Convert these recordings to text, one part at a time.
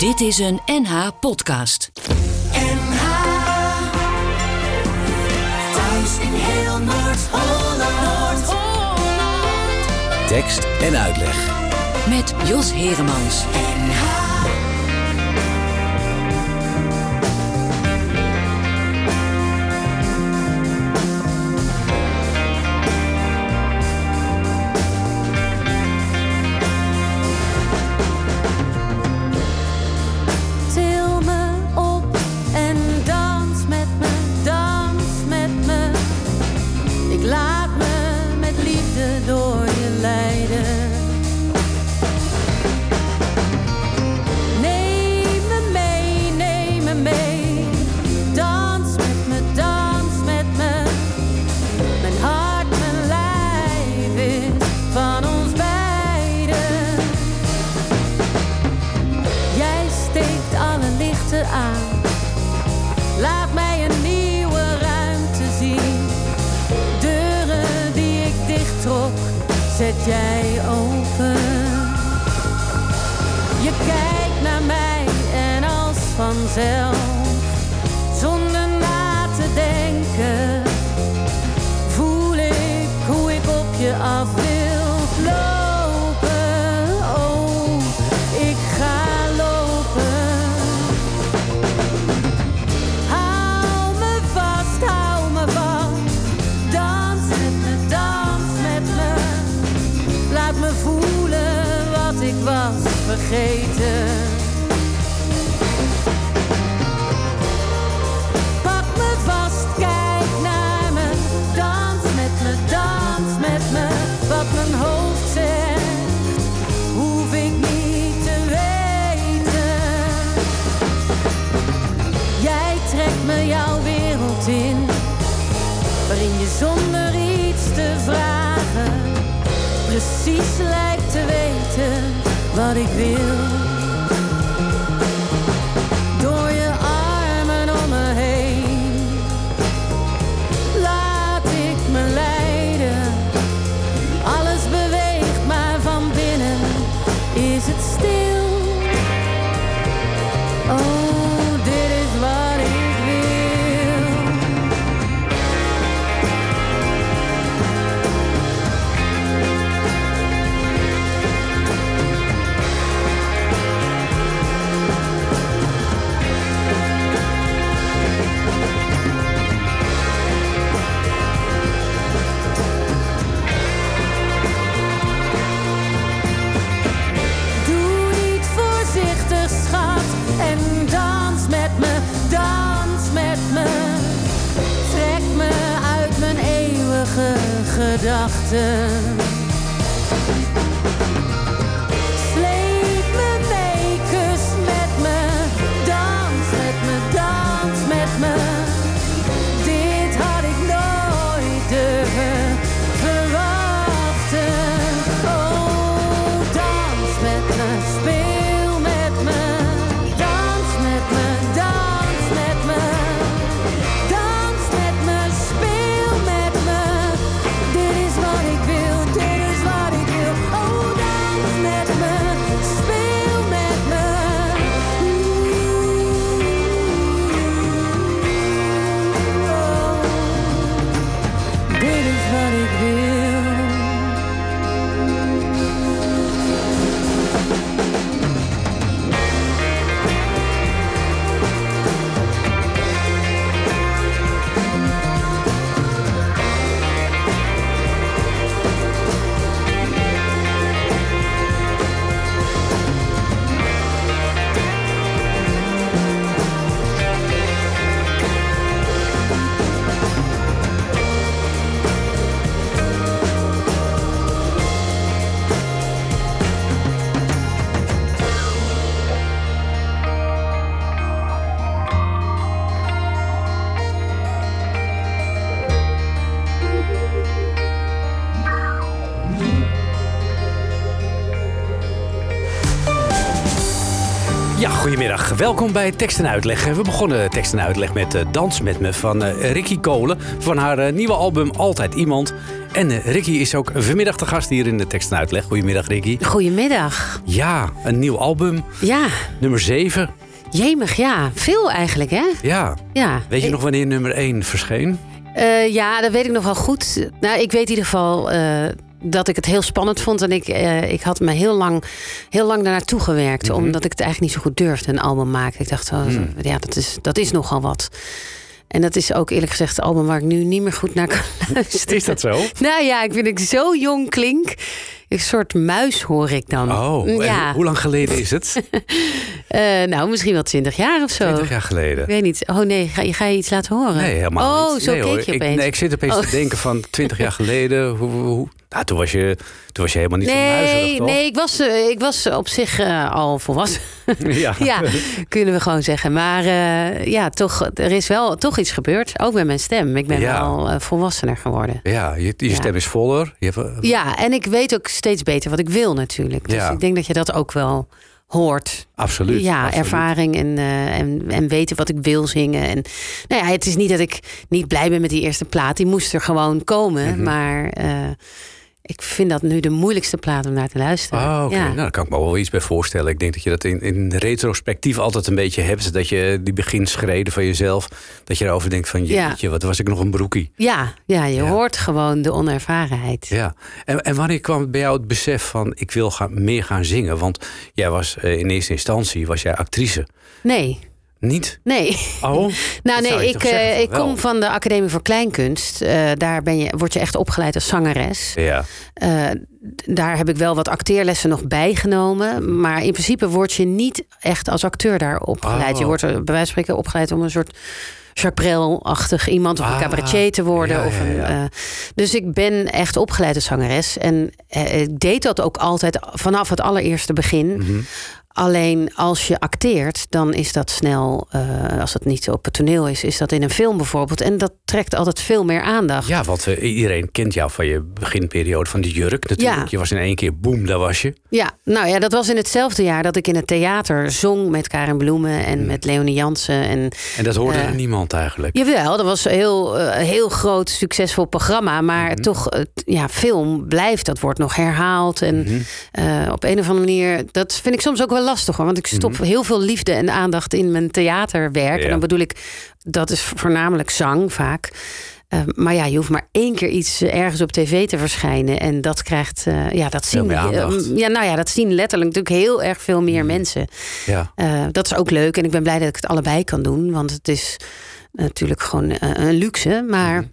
Dit is een NH podcast. NH Thuis in heel Noord-Holland. Noord Tekst en uitleg met Jos Heremans. NH Welkom bij Tekst en Uitleg. We begonnen Tekst en Uitleg met eh, Dans met me van eh, Ricky Kolen... van haar eh, nieuwe album Altijd Iemand. En Ricky is ook vanmiddag de gast hier in de Tekst en Uitleg. Goedemiddag, Ricky. Goedemiddag. Ja, een nieuw album. Ja. Nummer 7. Jemig, ja. Veel eigenlijk, hè? Ja. ja. Weet je nog wanneer nummer 1 verscheen? ja, dat weet ik nog wel goed. Nou, ik weet in ieder geval dat ik het heel spannend vond. En ik, eh, ik had me heel lang, heel lang daarnaartoe gewerkt. Mhm. Omdat ik het eigenlijk niet zo goed durfde, een album maken. Ik dacht, oh, Hmm. ja, dat is, dat is nogal wat. En dat is ook eerlijk gezegd het album waar ik nu niet meer goed naar kan luisteren. Is dat zo? Nou ja, ik vind ik zo jong klink. Een soort muis hoor ik dan. Oh, ja. hoe- lang geleden is het? Eh, nou, misschien wel twintig jaar of zo. 20 jaar geleden. Ik weet niet. Oh nee, ga, je- ga je iets laten horen? Nee, helemaal oh, niet. zo nee, keek hoor. je ik, nee, ik zit opeens Oh. te denken van 20 jaar geleden. Hoe, hoe, nou, toen, was je, toen was je helemaal niet zo muizerig, Nee, toch? nee ik, was, eh, ik was op zich eh, al volwassen. Ja. ja, kunnen we gewoon zeggen. Maar ja, toch, er is wel toch iets gebeurd. Ook met mijn stem. Ik ben Ja. wel volwassener geworden. Ja, je, je Ja. stem is voller. Je hebt, Ja, en ik weet ook steeds beter wat ik wil natuurlijk. Dus Ja. ik denk dat je dat ook wel hoort. Absoluut. ja, absoluut. ervaring en, eh, en, en weten wat ik wil zingen. En nou ja, het is niet dat ik niet blij ben met die eerste plaat. Die moest er gewoon komen. Mhm. Maar eh, ik vind dat nu de moeilijkste plaat om naar te luisteren. Ah, oké. ja. Nou, daar kan ik me wel iets bij voorstellen. Ik denk dat je dat in, in retrospectief altijd een beetje hebt. Dat je die beginschreden van jezelf, dat je erover denkt van Ja. jeetje, wat was ik nog een broekie. ja, ja, je Ja. hoort gewoon de onervarenheid. Ja. En, en wanneer kwam bij jou het besef van ik wil gaan, meer gaan zingen? Want jij was eh, in eerste instantie was jij actrice. Nee, Niet? nee. Oh, Nou nee, ik, zeggen eh, ik kom van de Academie voor Kleinkunst. Eh, daar ben je, word je echt opgeleid als zangeres. ja. Eh, daar heb ik wel wat acteerlessen nog bijgenomen. Maar in principe word je niet echt als acteur daar opgeleid. Oh. Je wordt er bij wijze van spreken opgeleid om een soort Jacques Brel-achtig iemand of een Ah, cabaretier te worden. ja, of een, ja. dus ik ben echt opgeleid als zangeres. En ik deed dat ook altijd vanaf het allereerste begin. Mhm. Alleen als je acteert, dan is dat snel, eh, als het niet op het toneel is, is dat in een film bijvoorbeeld. En dat trekt altijd veel meer aandacht. Ja, want eh, iedereen kent jou van je beginperiode van de jurk natuurlijk. Ja. Je was in één keer, boem, daar was je. Ja, nou ja, dat was in hetzelfde jaar dat ik in het theater zong met Karin Bloemen en met Leonie Jansen. En En dat hoorde Eh, er niemand eigenlijk. jawel, dat was een heel, heel groot, succesvol programma. Maar Mhm. toch, ja, film blijft, dat wordt nog herhaald. En Mhm. op een of andere manier, dat vind ik soms ook wel lastig hoor. Want ik stop heel veel liefde en aandacht in mijn theaterwerk. Ja. En dan bedoel ik, dat is voornamelijk zang vaak. Eh, maar ja, je hoeft maar één keer iets eh, ergens op tv te verschijnen. En dat krijgt, eh, ja, dat zien, eh, ja, nou ja, dat zien letterlijk natuurlijk heel erg veel meer mensen. Ja. Dat is ook leuk en ik ben blij dat ik het allebei kan doen. Want het is natuurlijk gewoon een luxe. Maar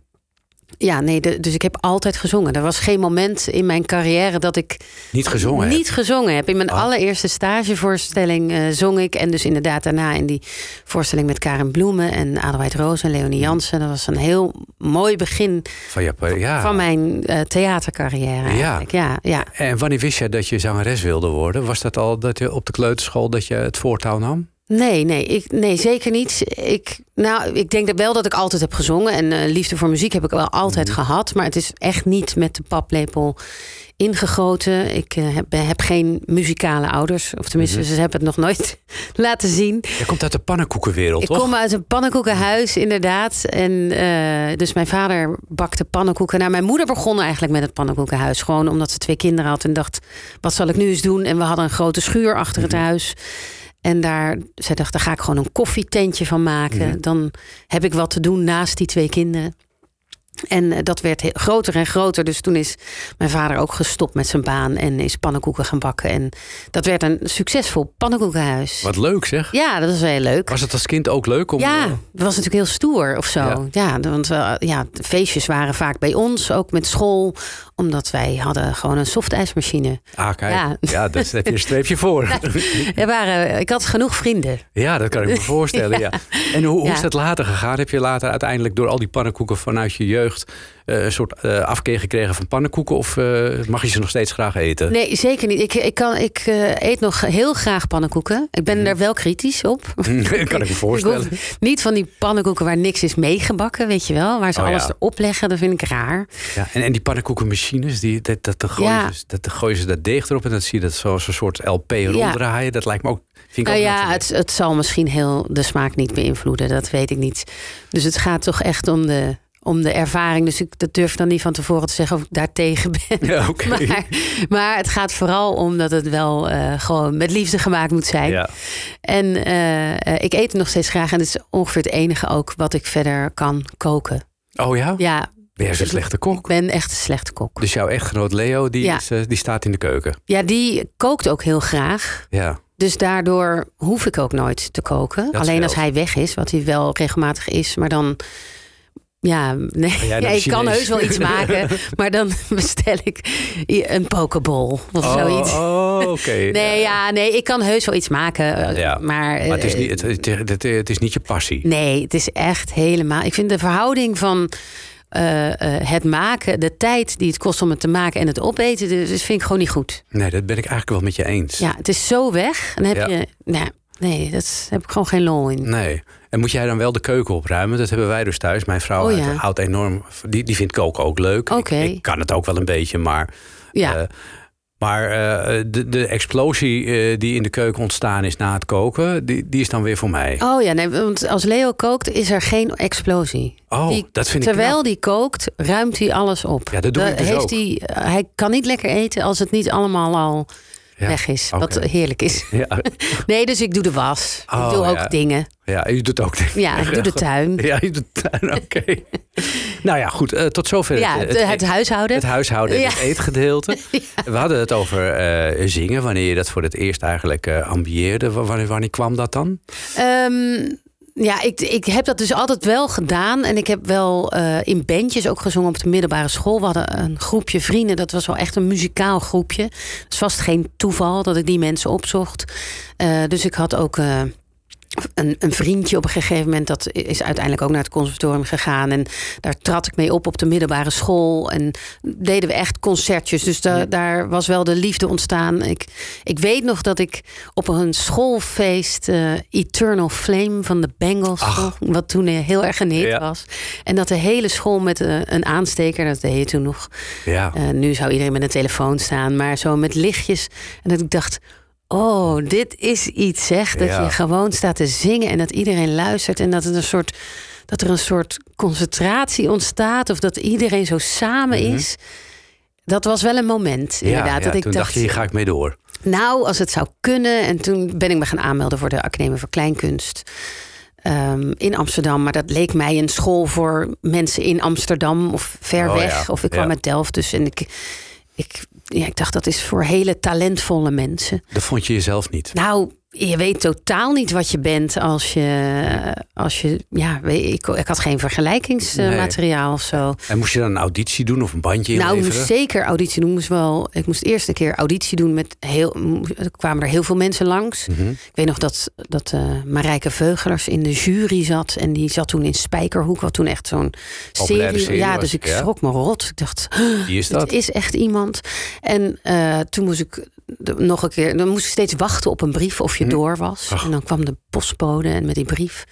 ja, nee, de- dus ik heb altijd gezongen. Er was geen moment in mijn carrière dat ik Niet gezongen niet gezongen heb. In mijn Oh. allereerste stagevoorstelling eh, zong ik. En dus inderdaad daarna in die voorstelling met Karen Bloemen en Adelheid Roos en Leonie Jansen. Dat was een heel mooi begin Van je, ja. van mijn eh, theatercarrière. Eigenlijk. Ja, ja. En wanneer wist jij dat je zangeres wilde worden? Was dat al dat je op de kleuterschool dat je het voortouw nam? Nee, nee, ik, nee, zeker niet. Ik, nou, ik denk dat wel dat ik altijd heb gezongen. En eh, liefde voor muziek heb ik wel altijd gehad. Maar het is echt niet met de paplepel ingegoten. Ik eh, heb, heb geen muzikale ouders. Of tenminste, ze hebben het nog nooit laten zien. Je komt uit de pannenkoekenwereld, Ik toch? kom uit een pannenkoekenhuis, inderdaad. En eh, dus mijn vader bakte pannenkoeken. Nou, mijn moeder begon eigenlijk met het pannenkoekenhuis. Gewoon omdat ze twee kinderen had en dacht... wat zal ik nu eens doen? En we hadden een grote schuur achter het huis. En daar, zij dacht, daar ga ik gewoon een koffietentje van maken. Dan heb ik wat te doen naast die twee kinderen. En eh, dat werd groter en groter. Dus toen is mijn vader ook gestopt met zijn baan en is pannenkoeken gaan bakken. En dat werd een succesvol pannenkoekenhuis. Wat leuk zeg. Ja, dat was heel leuk. Was het als kind ook leuk om... Ja, eh, dat was natuurlijk heel stoer of zo. Ja. Ja, want eh, ja, feestjes waren vaak bij ons, ook met school. Omdat wij hadden gewoon een softijsmachine. Ah, kijk. Ja, Ja. daar heb je een streepje voor. Er waren, ik had genoeg vrienden. Ja, dat kan ik me voorstellen. ja. En hoe, hoe is dat later gegaan? Heb je later uiteindelijk door al die pannenkoeken vanuit je jeugd... eh, een soort eh, afkeer gekregen van pannenkoeken? Of eh, mag je ze nog steeds graag eten? Nee, zeker niet. Ik, ik, kan, ik eet nog heel graag pannenkoeken. Ik ben daar wel kritisch op. dat kan ik me voorstellen. niet van die pannenkoeken waar niks is meegebakken, weet je wel. Waar ze Oh, ja. alles erop leggen, dat vind ik raar. Ja, en, en die pannenkoekenmachines, die, dat, dat, dat, gooien Ja. ze, dat, dan gooien ze dat deeg erop... en dan zie je dat zoals een soort LP ronddraaien. Dat lijkt me ook... Vind ik Nou ook ja, het, het zal misschien heel de smaak niet beïnvloeden. Dat weet ik niet. Dus het gaat toch echt om de, om de ervaring. Dus ik dat durf dan niet van tevoren te zeggen of ik daar tegen ben. Ja, oké. Maar, maar het gaat vooral om dat het wel eh, gewoon met liefde gemaakt moet zijn. Ja. En eh, eh, ik eet het nog steeds graag. En het is ongeveer het enige ook wat ik verder kan koken. Oh ja? Ja, Ben jij zo'n slechte ik kok? ben echt een slechte kok. Dus jouw echtgenoot Leo, die, Ja. is, die staat in de keuken. Ja, die kookt ook heel graag. Ja. Dus daardoor hoef ik ook nooit te koken. Dat Alleen als hij weg is, wat hij wel regelmatig is. Maar dan, ja, nee, ja, ik kan heus wel iets maken. maar dan bestel ik een pokeball of zoiets. Oh, oké. Nee, ja, nee, ik kan heus wel iets maken. Ja. Maar, Maar het is, eh, niet, het, het, is niet je passie. Nee, het is echt helemaal. Ik vind de verhouding van eh, eh, het maken, de tijd die het kost om het te maken en het opeten, dus vind ik gewoon niet goed. Nee, dat ben ik eigenlijk wel met je eens. Ja, het is zo weg. Dan heb Ja. je. Nou, nee, dat heb ik gewoon geen lol in. Nee. En moet jij dan wel de keuken opruimen? Dat hebben wij dus thuis. Mijn vrouw Oh, ja. houdt- enorm... Die, die vindt koken ook leuk. Ik, ik kan het ook wel een beetje, maar... Ja. eh, maar eh, de, de explosie eh, die in de keuken ontstaan is na het koken... die, die is dan weer voor mij. Oh ja, nee, want als Leo kookt is er geen explosie. Oh, Die- dat vind ik Terwijl die kookt, ruimt hij alles op. Ja, dat doe ik dus heeft ook. Hij, hij kan niet lekker eten als het niet allemaal al Ja. weg is. Wat heerlijk is. Ja, Nee, dus ik doe de was. Oh, ik doe ook ja. dingen. ja, je doet ook dingen. Ja, ik doe de tuin. Ja, je doet de tuin, oké. nou ja, goed. eh, tot zover Ja, het, het, het huishouden. het huishouden en het eetgedeelte. We hadden het over eh, zingen, wanneer je dat voor het eerst eigenlijk eh ambieerde. W- Wanneer, wanneer kwam dat dan? Ehm, ja, ik, ik heb dat dus altijd wel gedaan. En ik heb wel eh, in bandjes ook gezongen op de middelbare school. We hadden een groepje vrienden. Dat was wel echt een muzikaal groepje. Het is vast geen toeval dat ik die mensen opzocht. Eh, dus ik had ook... eh, een, een vriendje op een gegeven moment, dat is uiteindelijk ook naar het conservatorium gegaan. En daar trad ik mee op op de middelbare school. En deden we echt concertjes. Dus da- daar was wel de liefde ontstaan. Ik, ik weet nog dat ik op een schoolfeest eh, Eternal Flame van de Bengals Ach. Wat toen heel erg Ja. was. En dat de hele school met eh, een aansteker, dat deed je toen nog. Ja. Eh, nu zou iedereen met een telefoon staan, maar zo met lichtjes. En dat ik dacht, oh, dit is iets zeg. Dat Ja. je gewoon staat te zingen en dat iedereen luistert. En dat, het een soort, dat er een soort concentratie ontstaat. Of dat iedereen zo samen is. Dat was wel een moment, inderdaad. Mhm. ja, dat ik toen dacht, je, hier ga ik mee door. nou, als het zou kunnen. En toen ben ik me gaan aanmelden voor de Academie voor Kleinkunst. ehm, in Amsterdam. Maar dat leek mij een school voor mensen in Amsterdam of ver Oh, weg. ja. Of ik kwam uit Delft. Dus en ik, ik, ja, ik dacht dat is voor hele talentvolle mensen. Dat vond je jezelf niet. Nou, je weet totaal niet wat je bent als je. Als je ja, ik, ik had geen vergelijkingsmateriaal of zo. En moest je dan een auditie doen of een bandje Nou, ik inleveren? moest zeker auditie doen. Moest wel, ik moest eerst een keer auditie doen met heel. Er kwamen er heel veel mensen langs. Mhm. Ik weet nog dat, dat eh Marijke Veugelers in de jury zat. En die zat toen in Spijkerhoek, wat toen echt zo'n serie. serie Ja, was, dus ik ja. schrok me rot. Ik dacht, Wie is dat? is echt iemand. En eh, toen moest ik de- nog een keer. Dan moest ik steeds wachten op een brief of je Hm. door was. Ach. En dan kwam de postbode en met die brief.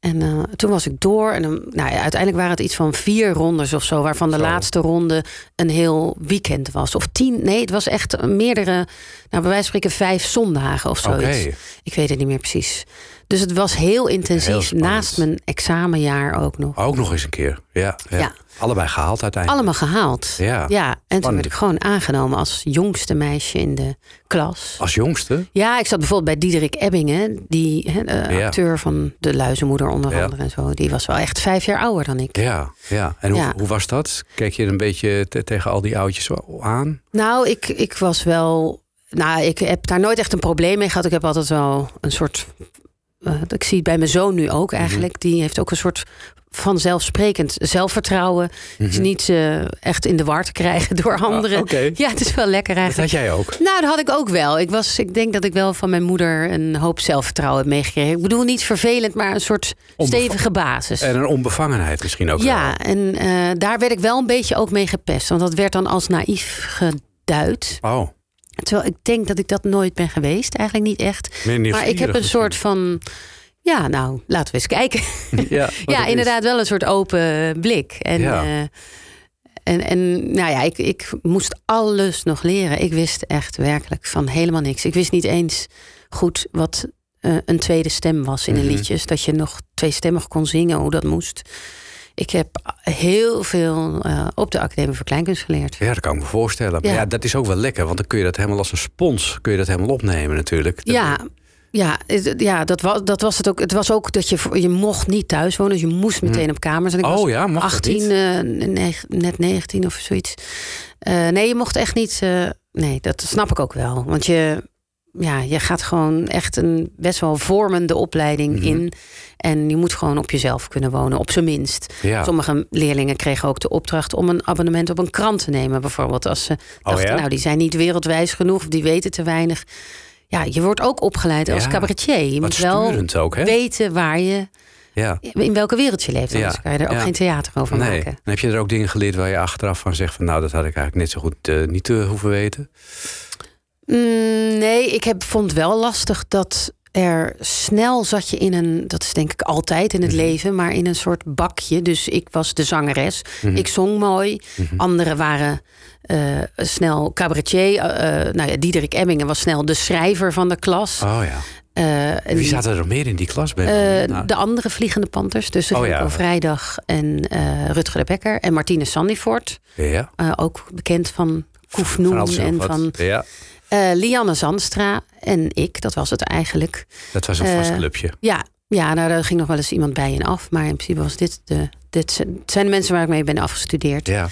En eh, toen was ik door. En dan, nou ja, uiteindelijk waren het iets van vier rondes of zo. Waarvan de Zo. laatste ronde een heel weekend was. Of tien. Nee, het was echt meerdere. Nou, bij wijze van spreken vijf zondagen of zoiets. Ik weet het niet meer precies. Dus het was heel intensief. Heel naast mijn examenjaar ook nog. Ook nog eens een keer. Ja, ja. Ja. Allebei gehaald uiteindelijk. Allemaal gehaald. Ja, Ja, en toen werd ik gewoon aangenomen als jongste meisje in de klas. Als jongste? Ja, ik zat bijvoorbeeld bij Diederik Ebbingen, die Ja. acteur van De Luizenmoeder onder andere en zo. Die was wel echt vijf jaar ouder dan ik. Ja, ja. En hoe, hoe was dat? Keek je een beetje te- tegen al die oudjes aan? Nou, ik, ik was wel. Nou, ik heb daar nooit echt een probleem mee gehad. Ik heb altijd wel een soort. Eh, ik zie het bij mijn zoon nu ook eigenlijk. Die heeft ook een soort vanzelfsprekend zelfvertrouwen. Is niet eh, echt in de war te krijgen door anderen. Ah, oké. Ja, het is wel lekker Dat eigenlijk. had jij ook. Nou, dat had ik ook wel. Ik, was, ik denk dat ik wel van mijn moeder een hoop zelfvertrouwen heb meegekregen. Ik bedoel, niet vervelend, maar een soort stevige basis. En een onbevangenheid misschien ook wel. ja, en eh, daar werd ik wel een beetje ook mee gepest. Want dat werd dan als naïef geduid. Oh, Terwijl ik denk dat ik dat nooit ben geweest. Eigenlijk niet echt. Maar ik heb een soort van... Ja, nou, laten we eens kijken. Ja, ja, is. inderdaad wel een soort open blik. En, Ja. eh, en, en nou ja, ik, ik moest alles nog leren. Ik wist echt werkelijk van helemaal niks. Ik wist niet eens goed wat eh, een tweede stem was in een Mhm. liedje. Dus dat je nog tweestemmig kon zingen, hoe dat moest. Ik heb heel veel eh, op de Academie voor Kleinkunst geleerd. Ja, dat kan ik me voorstellen. Maar Ja. ja, dat is ook wel lekker, want dan kun je dat helemaal als een spons kun je dat helemaal opnemen natuurlijk. Dat- Ja, ja, ja dat, was, dat was het ook. Het was ook dat je, voor- je mocht niet thuis wonen. Dus je moest meteen op kamers. En ik Oh was ja, mag dat 18, niet? eh, neg- net 19 of zoiets. Eh, nee, je mocht echt niet. nee, dat snap ik ook wel. Want je, ja, je gaat gewoon echt een best wel vormende opleiding Mhm. in. En je moet gewoon op jezelf kunnen wonen, op zijn minst. Ja. Sommige leerlingen kregen ook de opdracht om een abonnement op een krant te nemen. Bijvoorbeeld als ze dachten, Oh ja? nou die zijn niet wereldwijs genoeg, of die weten te weinig. Ja, je wordt ook opgeleid als cabaretier. Je Wat moet wel ook, weten waar je, Ja. in welke wereld je leeft. Anders kan je er ook geen theater over Nee. maken. En heb je er ook dingen geleerd waar je achteraf van zegt van nou, dat had ik eigenlijk net zo goed eh, niet eh, hoeven weten? Mm, nee, ik heb, vond wel lastig dat er snel zat je in een, dat is denk ik altijd in het Mhm. leven, maar in een soort bakje. Dus ik was de zangeres, Mhm. ik zong mooi. Anderen waren eh, snel cabaretier. eh, nou ja, Diederik Emmingen was snel de schrijver van de klas. Oh ja. Wie zaten er meer in die klas? Eh, nou, de andere Vliegende Panthers, dus Oh, ja. Vrijdag en eh, Rutger de Bekker en Martine Sandifort. ja. ook bekend van Koefnoen en nog en wat. van Ja, eh, Lianne Zandstra en ik. Dat was het eigenlijk. dat was een vast Eh, clubje. Ja, ja nou, daar ging nog wel eens iemand bij en af. Maar in principe was dit de. Dit zijn- het zijn de mensen waar ik mee ben afgestudeerd. Ja,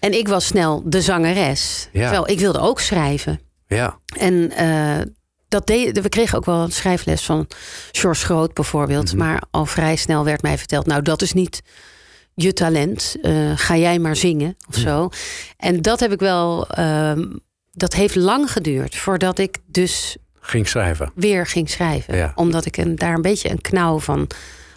En ik was snel de zangeres. Ja. Terwijl ik wilde ook schrijven. ja. En eh, dat deed, we kregen ook wel een schrijfles van George Groot bijvoorbeeld. Mhm. Maar al vrij snel werd mij verteld: Nou, dat is niet je talent. Eh, ga jij maar zingen of zo. En dat heb ik wel. ehm, dat heeft lang geduurd voordat ik dus Ging schrijven. weer ging schrijven. Ja. Omdat ik een, daar een beetje een knauw van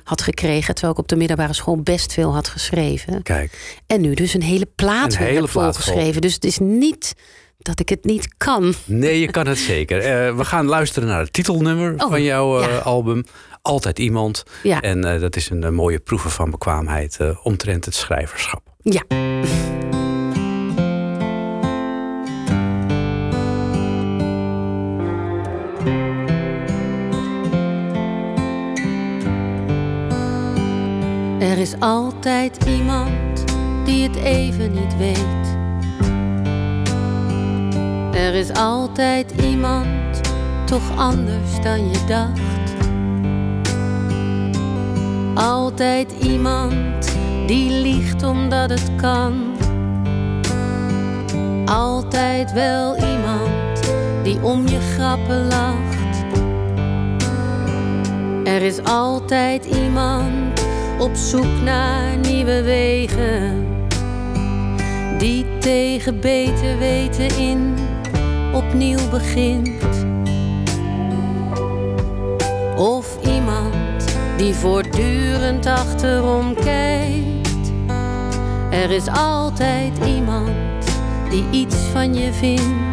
had gekregen. Terwijl ik op de middelbare school best veel had geschreven. Kijk, En nu dus een hele plaat Een hele heb plaat vol. volgeschreven. Dus het is niet dat ik het niet kan. nee, je kan het zeker. Eh, we gaan luisteren naar het titelnummer Oh, van jouw eh, ja. album. Altijd iemand. Ja, En eh, dat is een mooie proeven van bekwaamheid omtrent het schrijverschap. ja. Er is altijd iemand die het even niet weet. Er is altijd iemand toch anders dan je dacht. Altijd iemand die liegt omdat het kan. Altijd wel iemand die om je grappen lacht. Er is altijd iemand op zoek naar nieuwe wegen. Die tegen beter weten in opnieuw begint. Of iemand die voortdurend achterom kijkt. Er is altijd iemand die iets van je vindt.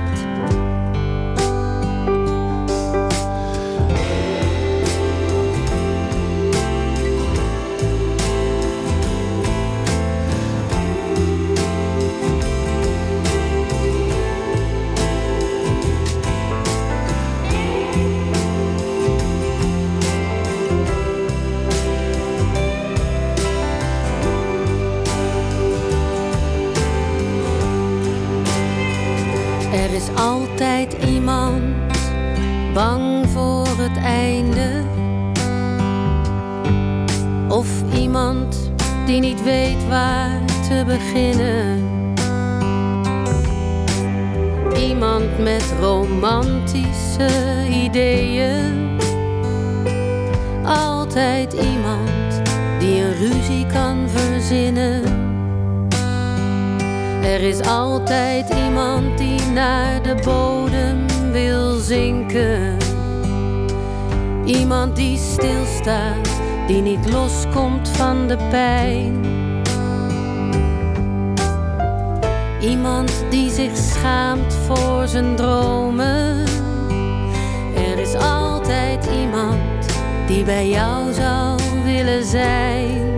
Die bij jou zou willen zijn.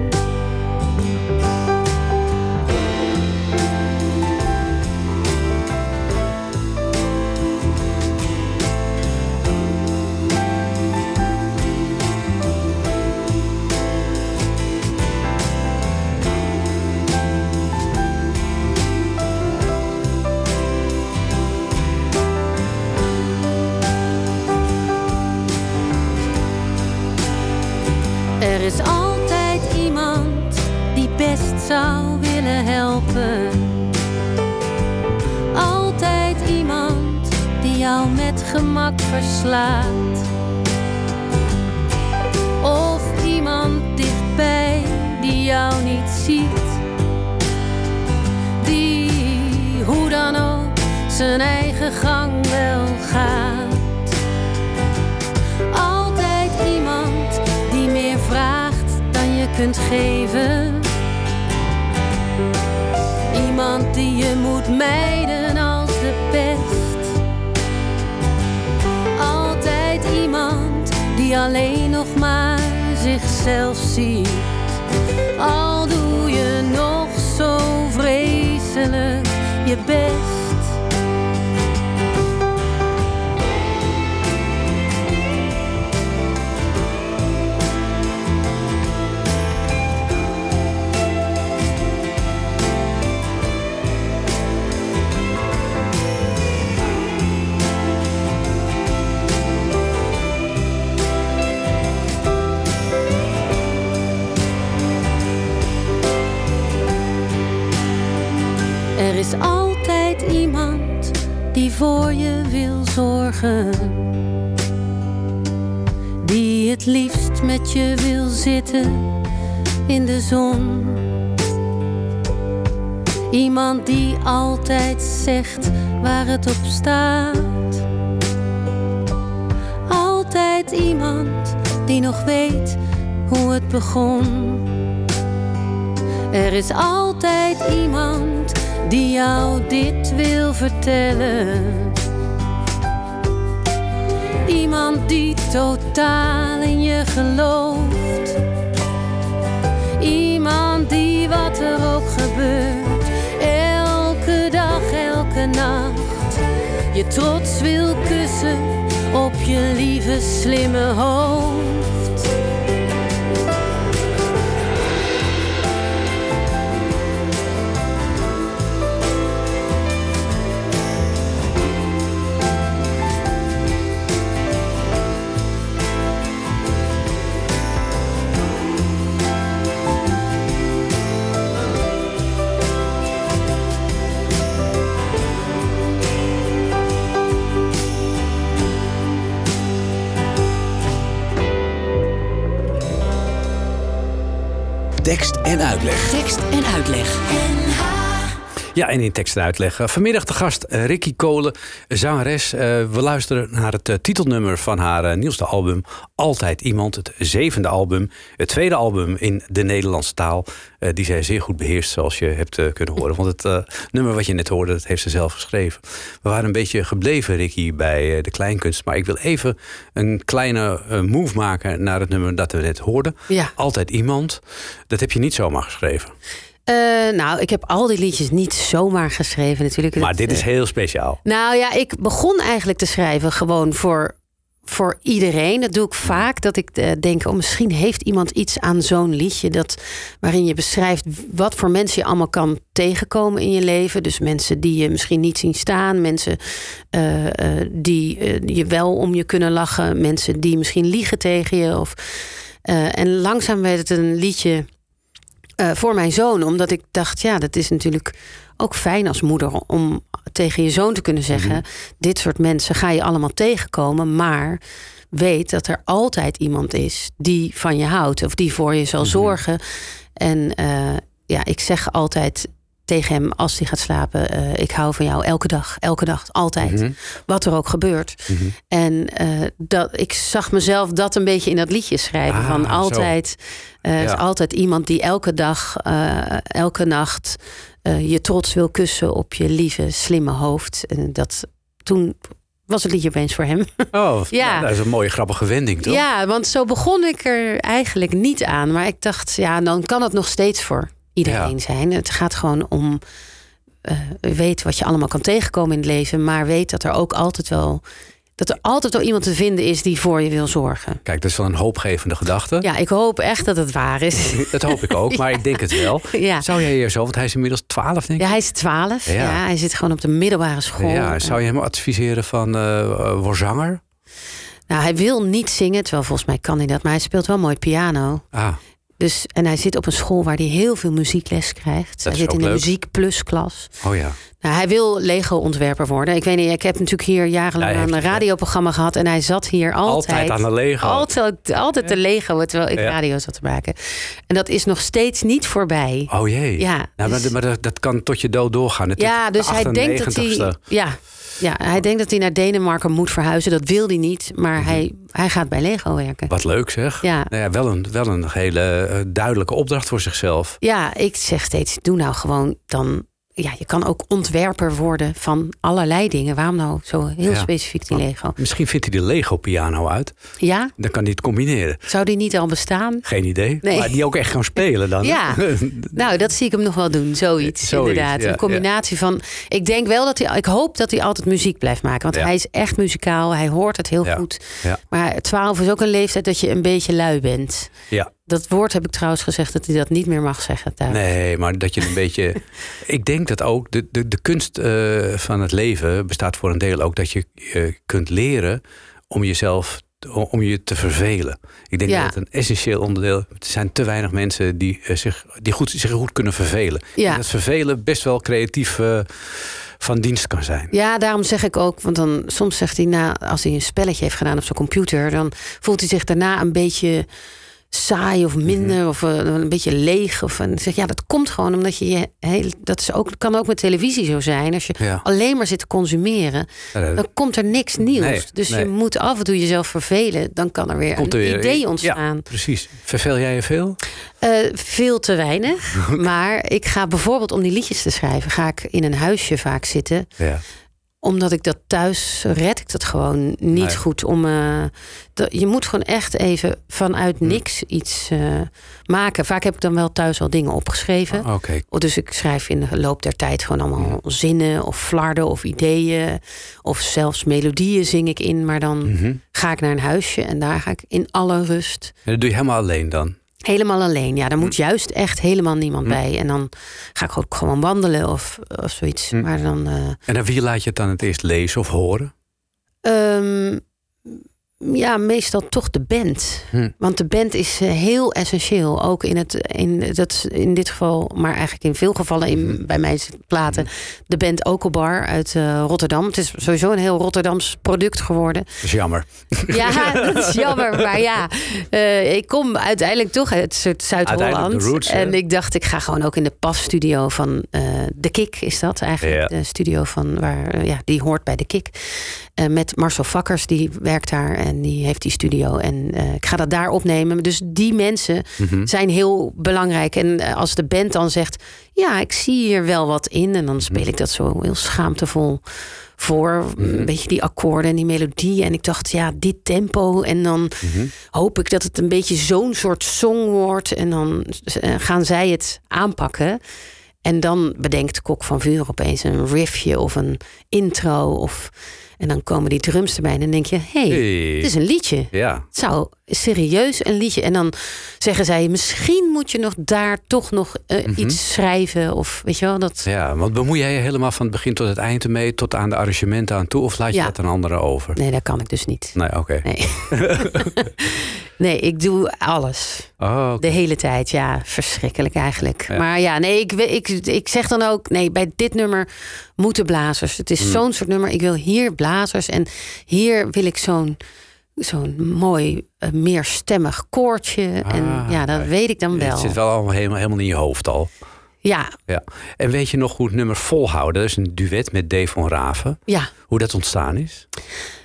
Zou willen helpen. Altijd iemand die jou met gemak verslaat. Of iemand dichtbij die jou niet ziet. Die hoe dan ook zijn eigen gang wel gaat. Altijd iemand die meer vraagt dan je kunt geven. Iemand die je moet mijden als de pest. Altijd iemand die alleen nog maar zichzelf ziet. Al doe je nog zo vreselijk je best. Voor je wil zorgen. Die het liefst met je wil zitten in de zon. Iemand die altijd zegt waar het op staat. Altijd iemand die nog weet hoe het begon. Er is altijd iemand die jou dit wil vertellen. Iemand die totaal in je gelooft. Iemand die wat er ook gebeurt, elke dag, elke nacht, je trots wil kussen op je lieve slimme hoofd. Tekst en uitleg. Tekst en uitleg. Ja, en in tekst en uitleg. Vanmiddag de gast eh, Ricky Kolen, zangeres. Eh, we luisteren naar het eh, titelnummer van haar nieuwste album Altijd Iemand. Het zevende album. Het tweede album in de Nederlandse taal. die zij zeer goed beheerst, zoals je hebt kunnen horen. Want het nummer wat je net hoorde, dat heeft ze zelf geschreven. We waren een beetje gebleven, Ricky, bij de kleinkunst. Maar ik wil even een kleine move maken naar het nummer dat we net hoorden. Ja. Altijd Iemand. Dat heb je niet zomaar geschreven. Eh, nou, ik heb al die liedjes niet zomaar geschreven natuurlijk. Maar dit is eh, heel speciaal. Nou ja, ik begon eigenlijk te schrijven gewoon voor, voor iedereen. Dat doe ik vaak. Dat ik eh, denk, oh, misschien heeft iemand iets aan zo'n liedje. Dat, waarin je beschrijft wat voor mensen je allemaal kan tegenkomen in je leven. Dus mensen die je misschien niet zien staan. Mensen die je wel om je kunnen lachen. Mensen die misschien liegen tegen je. Of, en langzaam werd het een liedje eh, voor mijn zoon. Omdat ik dacht, ja, dat is natuurlijk ook fijn als moeder om tegen je zoon te kunnen zeggen: dit soort mensen ga je allemaal tegenkomen, maar weet dat er altijd iemand is die van je houdt of die voor je zal zorgen. En eh, ja, ik zeg altijd tegen hem als hij gaat slapen: eh, ik hou van jou elke dag, elke dag, altijd, Mhm. wat er ook gebeurt. En eh, dat, ik zag mezelf dat een beetje in dat liedje schrijven Ah, van altijd. eh, is Ja. altijd iemand die elke dag, elke nacht je trots wil kussen op je lieve, slimme hoofd. En dat toen was het liedje opeens voor hem. Oh, Ja. nou, dat is een mooie grappige wending, toch? ja, want zo begon ik er eigenlijk niet aan. Maar ik dacht, ja, dan kan het nog steeds voor iedereen Ja. zijn. Het gaat gewoon om. eh weet wat je allemaal kan tegenkomen in het leven. Maar weet dat er ook altijd wel. Dat er altijd wel iemand te vinden is die voor je wil zorgen. Kijk, dat is wel een hoopgevende gedachte. Ja, ik hoop echt dat het waar is. Dat hoop ik ook, maar ik denk het wel. Ja. Zou jij hier zo, want hij is inmiddels 12, denk ik. Ja, hij is 12. Ja. Ja. hij zit gewoon op de middelbare school. Ja, zou je hem adviseren van word zanger? Nou, hij wil niet zingen, terwijl volgens mij kan hij dat, maar hij speelt wel mooi piano. Ah, Dus, en hij zit op een school waar hij heel veel muziekles krijgt. hij is zit ook in de leuk. muziek plus klas. oh ja. Nou, hij wil Lego-ontwerper worden. Ik weet niet, ik heb natuurlijk hier jarenlang Ja, een ja. radioprogramma gehad. En hij zat hier altijd. Altijd aan de Lego. Altijd, altijd de Lego, terwijl ik Ja. radio zat te maken. En dat is nog steeds niet voorbij. Oh jee. Ja, Nou, dus- maar, maar dat, dat kan tot je dood doorgaan. Het ja, dus hij de denkt dat hij. 98ste. Ja, ja, hij denkt dat hij naar Denemarken moet verhuizen. Dat wil hij niet. Maar Mhm. hij, hij gaat bij Lego werken. Wat leuk zeg. Ja. Nou ja, wel, een, wel een hele eh, duidelijke opdracht voor zichzelf. Ja, ik zeg steeds: doe nou gewoon dan. Ja, je kan ook ontwerper worden van allerlei dingen. Waarom nou zo heel Ja. specifiek die Lego? Misschien vindt hij de Lego-piano uit. Ja, Dan kan hij het combineren. zou die niet al bestaan? Geen idee. Nee. Maar die ook echt gaan spelen dan. Ja. Nou, dat zie ik hem nog wel doen. Zoiets, Zoiets, inderdaad. ja, een combinatie van. Ik denk wel dat hij. Ik hoop dat hij altijd muziek blijft maken. Want hij is echt muzikaal. Hij hoort het heel goed. Ja. Maar 12 is ook een leeftijd dat je een beetje lui bent. ja. Dat woord heb ik trouwens gezegd dat hij dat niet meer mag zeggen thuis. Nee, maar dat je een beetje. Ik denk dat ook de, de, de kunst eh, van het leven bestaat voor een deel ook dat je eh, kunt leren om jezelf om je te vervelen. Ik denk Ja. dat het een essentieel onderdeel Er zijn te weinig mensen die, eh, zich, die goed, zich goed kunnen vervelen. Ja. En dat vervelen best wel creatief eh, van dienst kan zijn. Ja, daarom zeg ik ook, want dan soms zegt hij na, als hij een spelletje heeft gedaan op zijn computer, dan voelt hij zich daarna een beetje saai of minder Mhm. of eh, een beetje leeg. Of en zeg ja, dat komt gewoon omdat je je heel, dat is ook kan ook met televisie zo zijn. Als je Ja. alleen maar zit te consumeren, Ja, dan komt er niks nieuws. Nee, dus nee. je moet af en toe jezelf vervelen, dan kan er weer Komt er een weer idee ontstaan. Ja, precies. Verveel jij je veel? Eh, veel te weinig. Maar ik ga bijvoorbeeld om die liedjes te schrijven, ga ik in een huisje vaak zitten Ja. Omdat ik dat thuis red ik dat gewoon niet Nee. goed om. eh, dat- je moet gewoon echt even vanuit Hm. niks iets eh, maken. Vaak heb ik dan wel thuis al dingen opgeschreven. Oh. Dus ik schrijf in de loop der tijd gewoon allemaal zinnen of flarden of ideeën. Of zelfs melodieën zing ik in. Maar dan Mhm. ga ik naar een huisje en daar ga ik in alle rust. En dat doe je helemaal alleen dan? Helemaal alleen. Ja, daar moet juist echt helemaal niemand Hm. bij. En dan ga ik ook gewoon wandelen of, of zoiets. Hm. Maar dan. eh, En aan wie laat je het dan het eerst lezen of horen? Ehm, ja, meestal toch de band. Hm. Want de band is eh, heel essentieel. Ook in, het, in, dat, in dit geval, maar eigenlijk in veel gevallen in, Mhm. bij mij platen. De band Okelbar uit eh, Rotterdam. Het is sowieso een heel Rotterdams product geworden. Dat is jammer. Ja, dat is jammer. Maar ja, eh, ik kom uiteindelijk toch uit Zuid-Holland. en ik dacht, ik ga gewoon ook in de PAF-studio van eh, De Kik, is dat eigenlijk. Ja. De studio van waar, ja, die hoort bij De Kik. Eh, met Marcel Vakkers, die werkt daar en die heeft die studio. En eh, ik ga dat daar opnemen. Dus die mensen Mhm. zijn heel belangrijk. En eh, als de band dan zegt, ja, ik zie hier wel wat in. En dan speel ik dat zo heel schaamtevol voor. Een beetje die akkoorden en die melodie. En ik dacht, ja, dit tempo. En dan hoop ik dat het een beetje zo'n soort song wordt. En dan gaan zij het aanpakken. En dan bedenkt Kok van Vuur opeens een riffje of een intro. Of, en dan komen die drums erbij. En dan denk je, hé, hey, Hey. het is een liedje. Ja. Het zou serieus een liedje. En dan zeggen zij, misschien moet je nog daar toch nog eh, iets schrijven. Of weet je wel, dat... ja, want bemoei jij je helemaal van het begin tot het eind ermee, tot aan de arrangementen aan toe, of laat je Ja. dat aan anderen over? Nee, dat kan ik dus niet. Nee, oké. Nee. nee, ik doe alles. Oh. De hele tijd, ja. Verschrikkelijk eigenlijk. Ja. Maar ja, nee, ik, ik, ik zeg dan ook... nee, bij dit nummer moeten blazers. Het is Hmm. zo'n soort nummer. Ik wil hier blazers. En hier wil ik zo'n zo'n mooi, eh, meerstemmig koortje. en Ah, ja, dat weet ik dan wel. Het zit wel allemaal helemaal, helemaal in je hoofd al. Ja, Ja. En weet je nog hoe het nummer volhouden? Dat is een duet met Dave van Raven. ja. Hoe dat ontstaan is?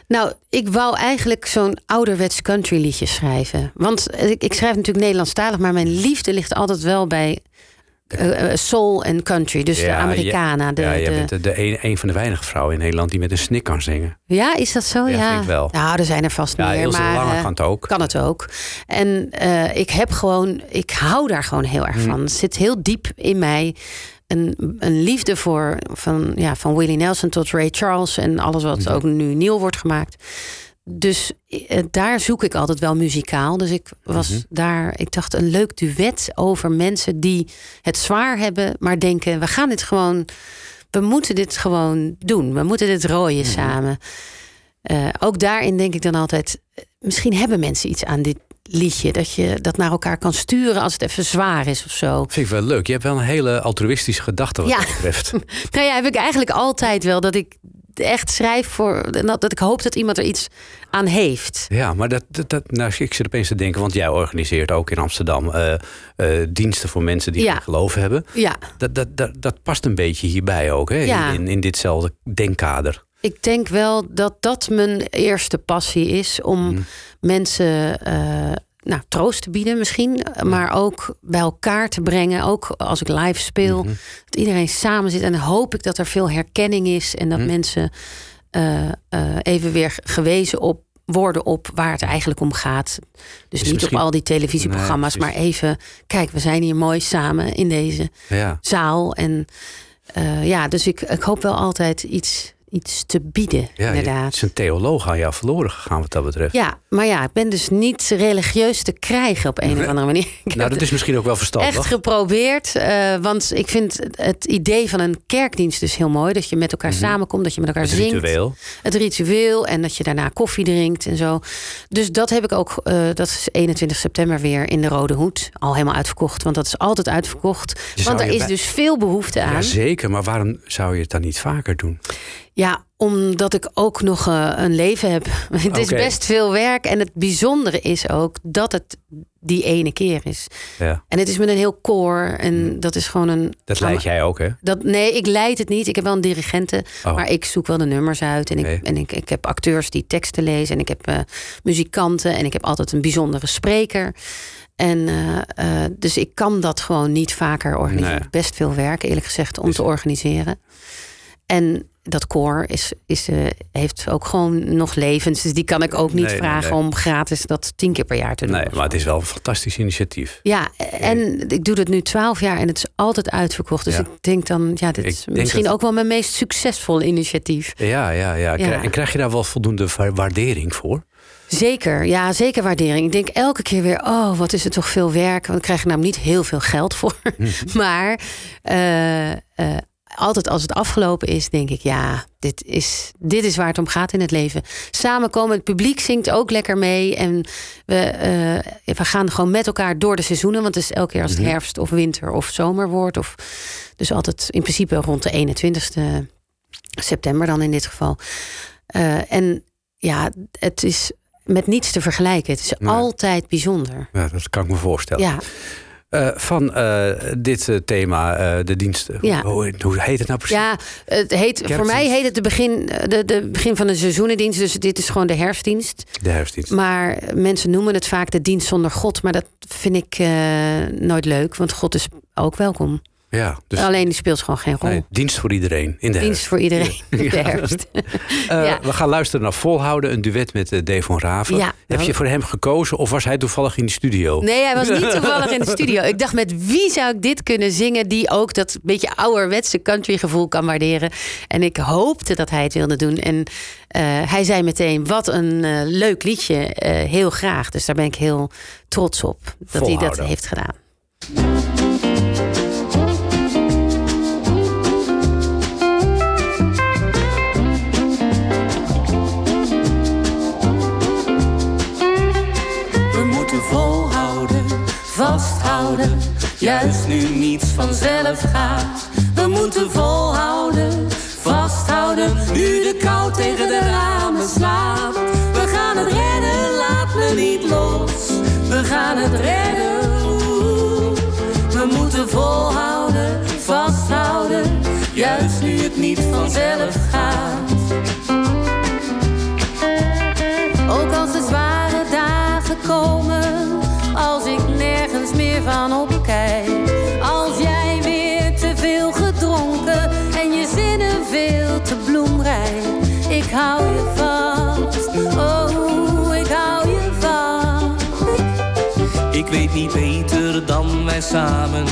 Nou, ik wou eigenlijk zo'n ouderwets country liedje schrijven. Want ik, ik schrijf natuurlijk Nederlandstalig, maar mijn liefde ligt altijd wel bij eh, eh, soul en country. Dus de Americana. De, ja, jij de- bent de, de een, een van de weinige vrouwen in Nederland die met een snik kan zingen. Ja, is dat zo? Ja, Ja, vind ik wel. Nou, er zijn er vast Ja, meer. Maar Lange eh, kan het ook. kan het ook. En ik heb gewoon, ik hou daar gewoon heel erg Mhm. van. Het zit heel diep in mij. Een, een liefde voor van, ja, van Willie Nelson tot Ray Charles en alles wat ook nu nieuw wordt gemaakt. Dus eh, daar zoek ik altijd wel muzikaal. Dus ik was Mhm. daar, ik dacht een leuk duet over mensen die het zwaar hebben, maar denken: we gaan dit gewoon, we moeten dit gewoon doen. We moeten dit rooien Mhm. samen. eh, ook daarin denk ik dan altijd... eh, misschien hebben mensen iets aan dit liedje. Dat je dat naar elkaar kan sturen als het even zwaar is of zo. Vind ik wel leuk. Je hebt wel een hele altruïstische gedachte wat Ja. dat betreft. Nou ja, heb ik eigenlijk altijd wel dat ik echt schrijf voor... Dat dat ik hoop dat iemand er iets aan heeft. Ja, maar dat, dat, dat, nou, ik zit opeens te denken, want jij organiseert ook in Amsterdam eh, eh, diensten voor mensen die Ja. geen geloof hebben. Ja, Dat, dat, dat, dat past een beetje hierbij ook, hè? Ja. In, in, ditzelfde denkkader. ik denk wel dat dat mijn eerste passie is. Om Mhm. Mensen eh, nou, troost te bieden misschien. Maar ook bij elkaar te brengen. Ook als ik live speel. Mhm. Dat iedereen samen zit. En dan hoop ik dat er veel herkenning is. En Mhm. dat mensen eh, eh, even weer gewezen op worden op waar het eigenlijk om gaat. Dus niet op al die televisieprogramma's, Nee, maar even... kijk, we zijn hier mooi samen in deze Ja. zaal. En ja, dus ik, ik hoop wel altijd iets, iets te bieden, Ja, je- het inderdaad. is een theoloog aan jou verloren gegaan wat dat betreft. Ja, maar ja, ik ben dus niet religieus te krijgen op een of andere manier. Ik nou, dat het is misschien ook wel echt verstandig. geprobeerd. eh, want ik vind het- het idee van een kerkdienst dus heel mooi. Dat je met elkaar samenkomt, dat je met elkaar Mhm. Het zingt. ritueel. Het ritueel en dat je daarna koffie drinkt en zo. Dus dat heb ik ook, eh, dat is 21 september weer in de Rode Hoed. Al helemaal uitverkocht, want dat is altijd uitverkocht. Je Want er is bij- dus veel behoefte aan. Ja, zeker. Maar waarom zou je het dan niet vaker doen? Ja, omdat ik ook nog eh, een leven heb. Het is best veel werk. En het bijzondere is ook dat het die ene keer is. Ja, En het is met een heel koor. En dat is gewoon een. Dat leid jij ook, hè? Dat, nee, ik leid het niet. Ik heb wel een dirigente. Oh. Maar ik zoek wel de nummers uit. En, ik, en ik, ik heb acteurs die teksten lezen. En ik heb eh, muzikanten. En ik heb altijd een bijzondere spreker. En eh, dus ik kan dat gewoon niet vaker organiseren. Nee. Best veel werk, eerlijk gezegd, om te organiseren. En dat koor is, is, eh, heeft ook gewoon nog levens. Dus die kan ik ook niet Nee, vragen nee. om gratis dat tien keer per jaar te doen. Nee, maar het is wel een fantastisch initiatief. Ja, en ik doe dat nu twaalf jaar en het is altijd uitverkocht. Dus Ja. ik denk dan, ja, dit Ik is misschien dat- ook wel mijn meest succesvolle initiatief. Ja, ja, ja. Ja. En krijg je daar wel voldoende wa- waardering voor? Zeker, ja, zeker waardering. Ik denk elke keer weer, oh, wat is het toch veel werk. Want ik krijg er namelijk niet heel veel geld voor. Maar eh, eh, altijd als het afgelopen is, denk ik, ja, dit is, dit is waar het om gaat in het leven. Samenkomen, het publiek zingt ook lekker mee. En we, eh, we gaan gewoon met elkaar door de seizoenen. Want het is elke keer als het Mhm. herfst of winter of zomer wordt. Of, dus altijd in principe rond de 21ste september dan in dit geval. Eh, en ja, het is met niets te vergelijken. Het is Nee. altijd bijzonder. Ja, dat kan ik me voorstellen. Ja, Eh, van eh, dit eh, thema, de diensten. Ja. Hoe, hoe heet het nou precies? ja het heet, voor mij heet het de begin, de, de begin van de seizoenendienst. Dus dit is gewoon de herfstdienst. De herfstdienst. Maar mensen noemen het vaak de dienst zonder God. Maar dat vind ik nooit leuk. Want God is ook welkom. Ja, dus Alleen die speelt gewoon geen rol. nee, dienst voor iedereen in de Dienst herfst. voor iedereen in de herfst. Eh. We gaan luisteren naar Volhouden, een duet met uh, Dave van Raven. Ja. Heb je voor hem gekozen of was hij toevallig in de studio? Nee, hij was niet toevallig in de studio. Ik dacht, met wie zou ik dit kunnen zingen... die ook dat beetje ouderwetse country gevoel kan waarderen. En ik hoopte dat hij het wilde doen. En eh, hij zei meteen, wat een eh, leuk liedje. eh, heel graag. Dus daar ben ik heel trots op dat hij dat heeft gedaan. Juist nu niets vanzelf gaat. We moeten volhouden, vasthouden. Nu de kou tegen de ramen slaat. We gaan het redden, laat me niet los. We gaan het redden. We moeten volhouden, vasthouden. Juist nu het niet vanzelf gaat. Ook als de zware dagen komen, van opkijk. Als jij weer te veel gedronken en je zinnen veel te bloemrijk. Ik hou je vast, oh, ik hou je vast. Ik weet niet beter dan wij samen.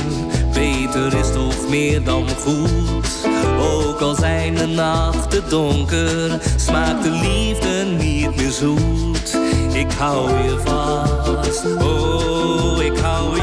Beter is toch meer dan goed. Ook al zijn de nachten donker, smaakt de liefde niet meer zoet. Ik hou je vast, oh, ik hou je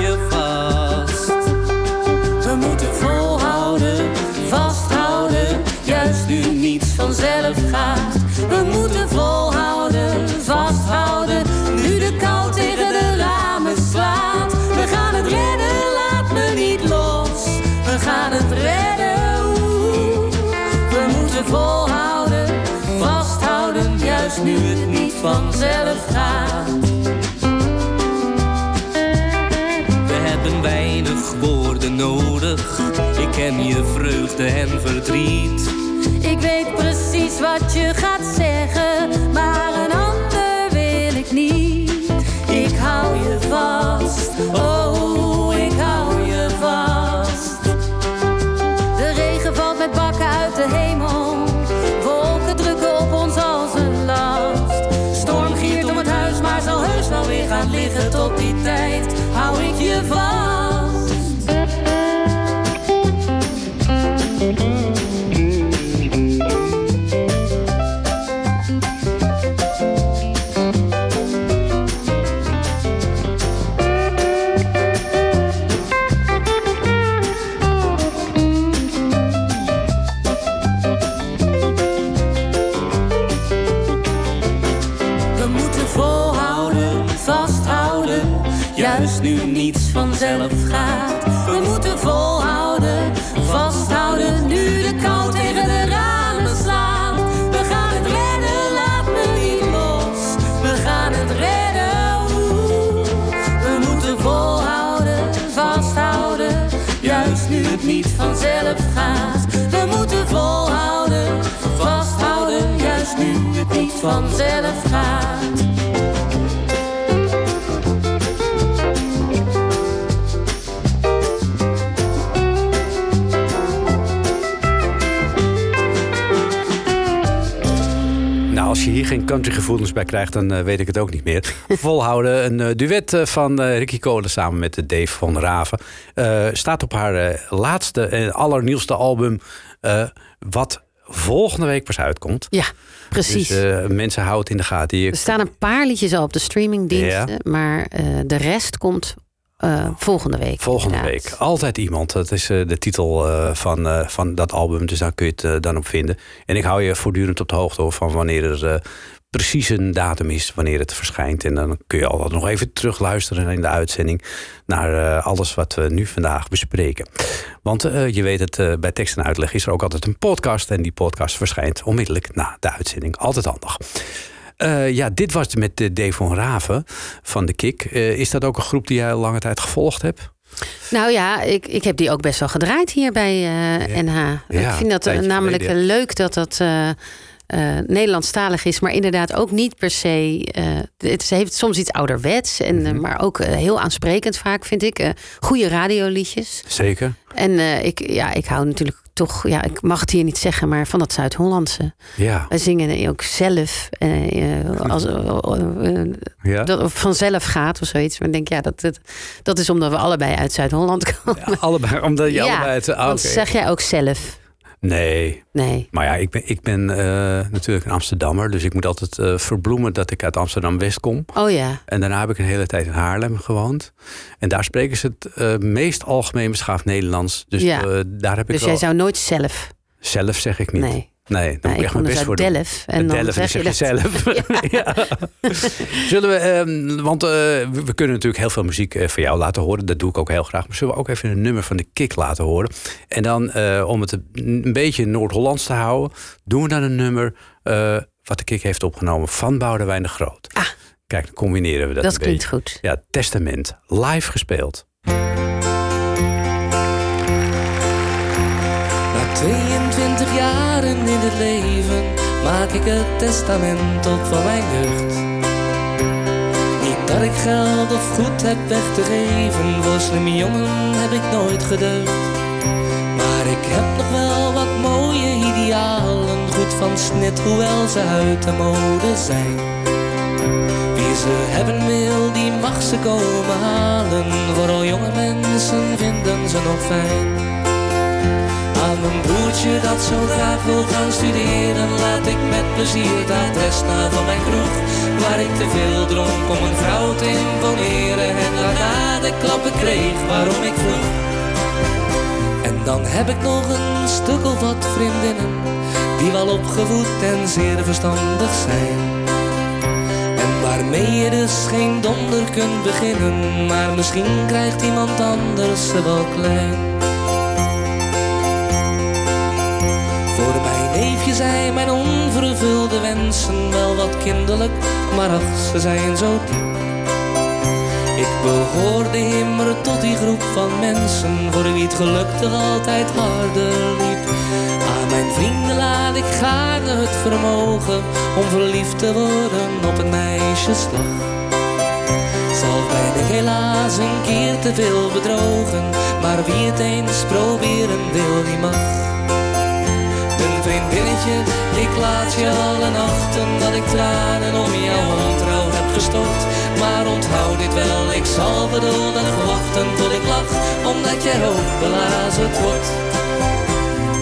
gaat. We moeten volhouden, vasthouden. Nu de kou tegen de ramen slaat. We gaan het redden, laat me niet los. We gaan het redden. We moeten volhouden, vasthouden. Juist nu het niet vanzelf gaat. We hebben weinig woorden nodig. Ik ken je vreugde en verdriet Weet precies wat je gaat zeggen, maar een ander wil ik niet. Ik hou je vast, oh, ik hou je vast. De regen valt met bakken uit de hemel. Wolken drukken op ons als een last. Storm giert om het huis, maar zal heus wel weer gaan liggen. Tot die tijd hou ik je vast. Vanzelf gaat. Nou, als je hier geen countrygevoelens bij krijgt, dan eh, weet ik het ook niet meer. Volhouden, een eh, duet eh, van Ricky Kolen samen met Dave van Raven. Eh, staat op haar laatste en allernieuwste album, eh, wat volgende week pas uitkomt. Ja, precies. Dus eh, mensen houden het in de gaten. Je- er staan een paar liedjes al op de streamingdiensten, Ja. maar eh, de rest komt eh, volgende week. Volgende inderdaad. week. Altijd iemand. Dat is de titel van, van dat album. Dus daar kun je het dan op vinden. En ik hou je voortdurend op de hoogte hoor, van wanneer er precies een datum is. Wanneer het verschijnt. En dan kun je altijd nog even terugluisteren in de uitzending. Naar eh, alles wat we nu vandaag bespreken. Want eh, je weet het, eh, bij tekst en uitleg is er ook altijd een podcast. En die podcast verschijnt onmiddellijk na de uitzending. Altijd handig. Ja, dit was het met van Raven van de Kik. Is dat ook een groep die jij al lange tijd gevolgd hebt? Nou ja, ik, ik heb die ook best wel gedraaid hier bij NH. ik vind dat namelijk leuk dat dat eh, Nederlandstalig is, maar inderdaad ook niet per se. eh, het heeft soms iets ouderwets, en, Mhm. maar ook eh, heel aansprekend vaak, vind ik. Goede radioliedjes. Zeker. En ik, ja, ik hou natuurlijk toch, ja, ik mag het hier niet zeggen, maar van dat Zuid-Hollandse. Ja. Wij zingen ook zelf, eh, als, ja. dat vanzelf gaat of zoiets. Maar ik denk, ja, dat, dat, dat is omdat we allebei uit Zuid-Holland komen. allebei, omdat je Ja, allebei het... ah, Want oké. zeg jij ook zelf? Nee, Nee. maar ja, ik ben, ik ben eh, natuurlijk een Amsterdammer. Dus ik moet altijd eh, verbloemen dat ik uit Amsterdam-West kom. Oh ja. En daarna heb ik een hele tijd in Haarlem gewoond. En daar spreken ze het eh, meest algemeen beschaafd Nederlands. Dus Ja. daar heb ik Dus wel... jij zou nooit zelf. Zelf zeg ik niet. Nee. Nee, daar Nee, moet ik echt mijn dus best voor doen. En dan Delft, zeg je zeg je dat. zelf. Ja. Zullen we, ehm, want eh, we, kunnen natuurlijk heel veel muziek eh, van jou laten horen. Dat doe ik ook heel graag. Maar zullen we ook even een nummer van de Kick laten horen? En dan, eh, om het een beetje Noord-Hollands te houden, doen we dan een nummer eh, wat de Kick heeft opgenomen van Boudewijn de Groot. Ah. Kijk, dan combineren we dat, Dat een klinkt beetje. goed. Ja, Testament, live gespeeld. Na 22 in het leven maak ik het testament op van mijn jeugd. Niet dat ik geld of goed heb weg te geven, voor slimme jongen heb ik nooit gedeugd. Maar ik heb nog wel wat mooie idealen, goed van snit, hoewel ze uit de mode zijn. Wie ze hebben wil, die mag ze komen halen. Vooral jonge mensen vinden ze nog fijn. Aan mijn broertje dat zo graag wil gaan studeren Laat ik met plezier het adres na van mijn kroeg Waar ik te veel dronk om een vrouw te imponeren. En daarna de klappen kreeg waarom ik vroeg. En dan heb ik nog een stuk of wat vriendinnen Die wel opgevoed en zeer verstandig zijn. En waarmee je dus geen donder kunt beginnen Maar misschien krijgt iemand anders ze wel klein zijn mijn onvervulde wensen wel wat kinderlijk, maar ach, ze zijn zo diep. Ik behoorde immer tot die groep van mensen voor wie het geluk toch altijd harder liep. Aan mijn vrienden laat ik gaarne het vermogen om verliefd te worden op een meisjeslag. Zelf ben ik helaas een keer te veel bedrogen, maar wie het eens proberen wil, die mag. Een vriendinnetje, ik laat je alle nachten dat ik tranen om jouw ontrouw heb gestort. Maar onthoud dit wel, ik zal geduldig wachten tot ik lach, omdat jij ook belazerd wordt.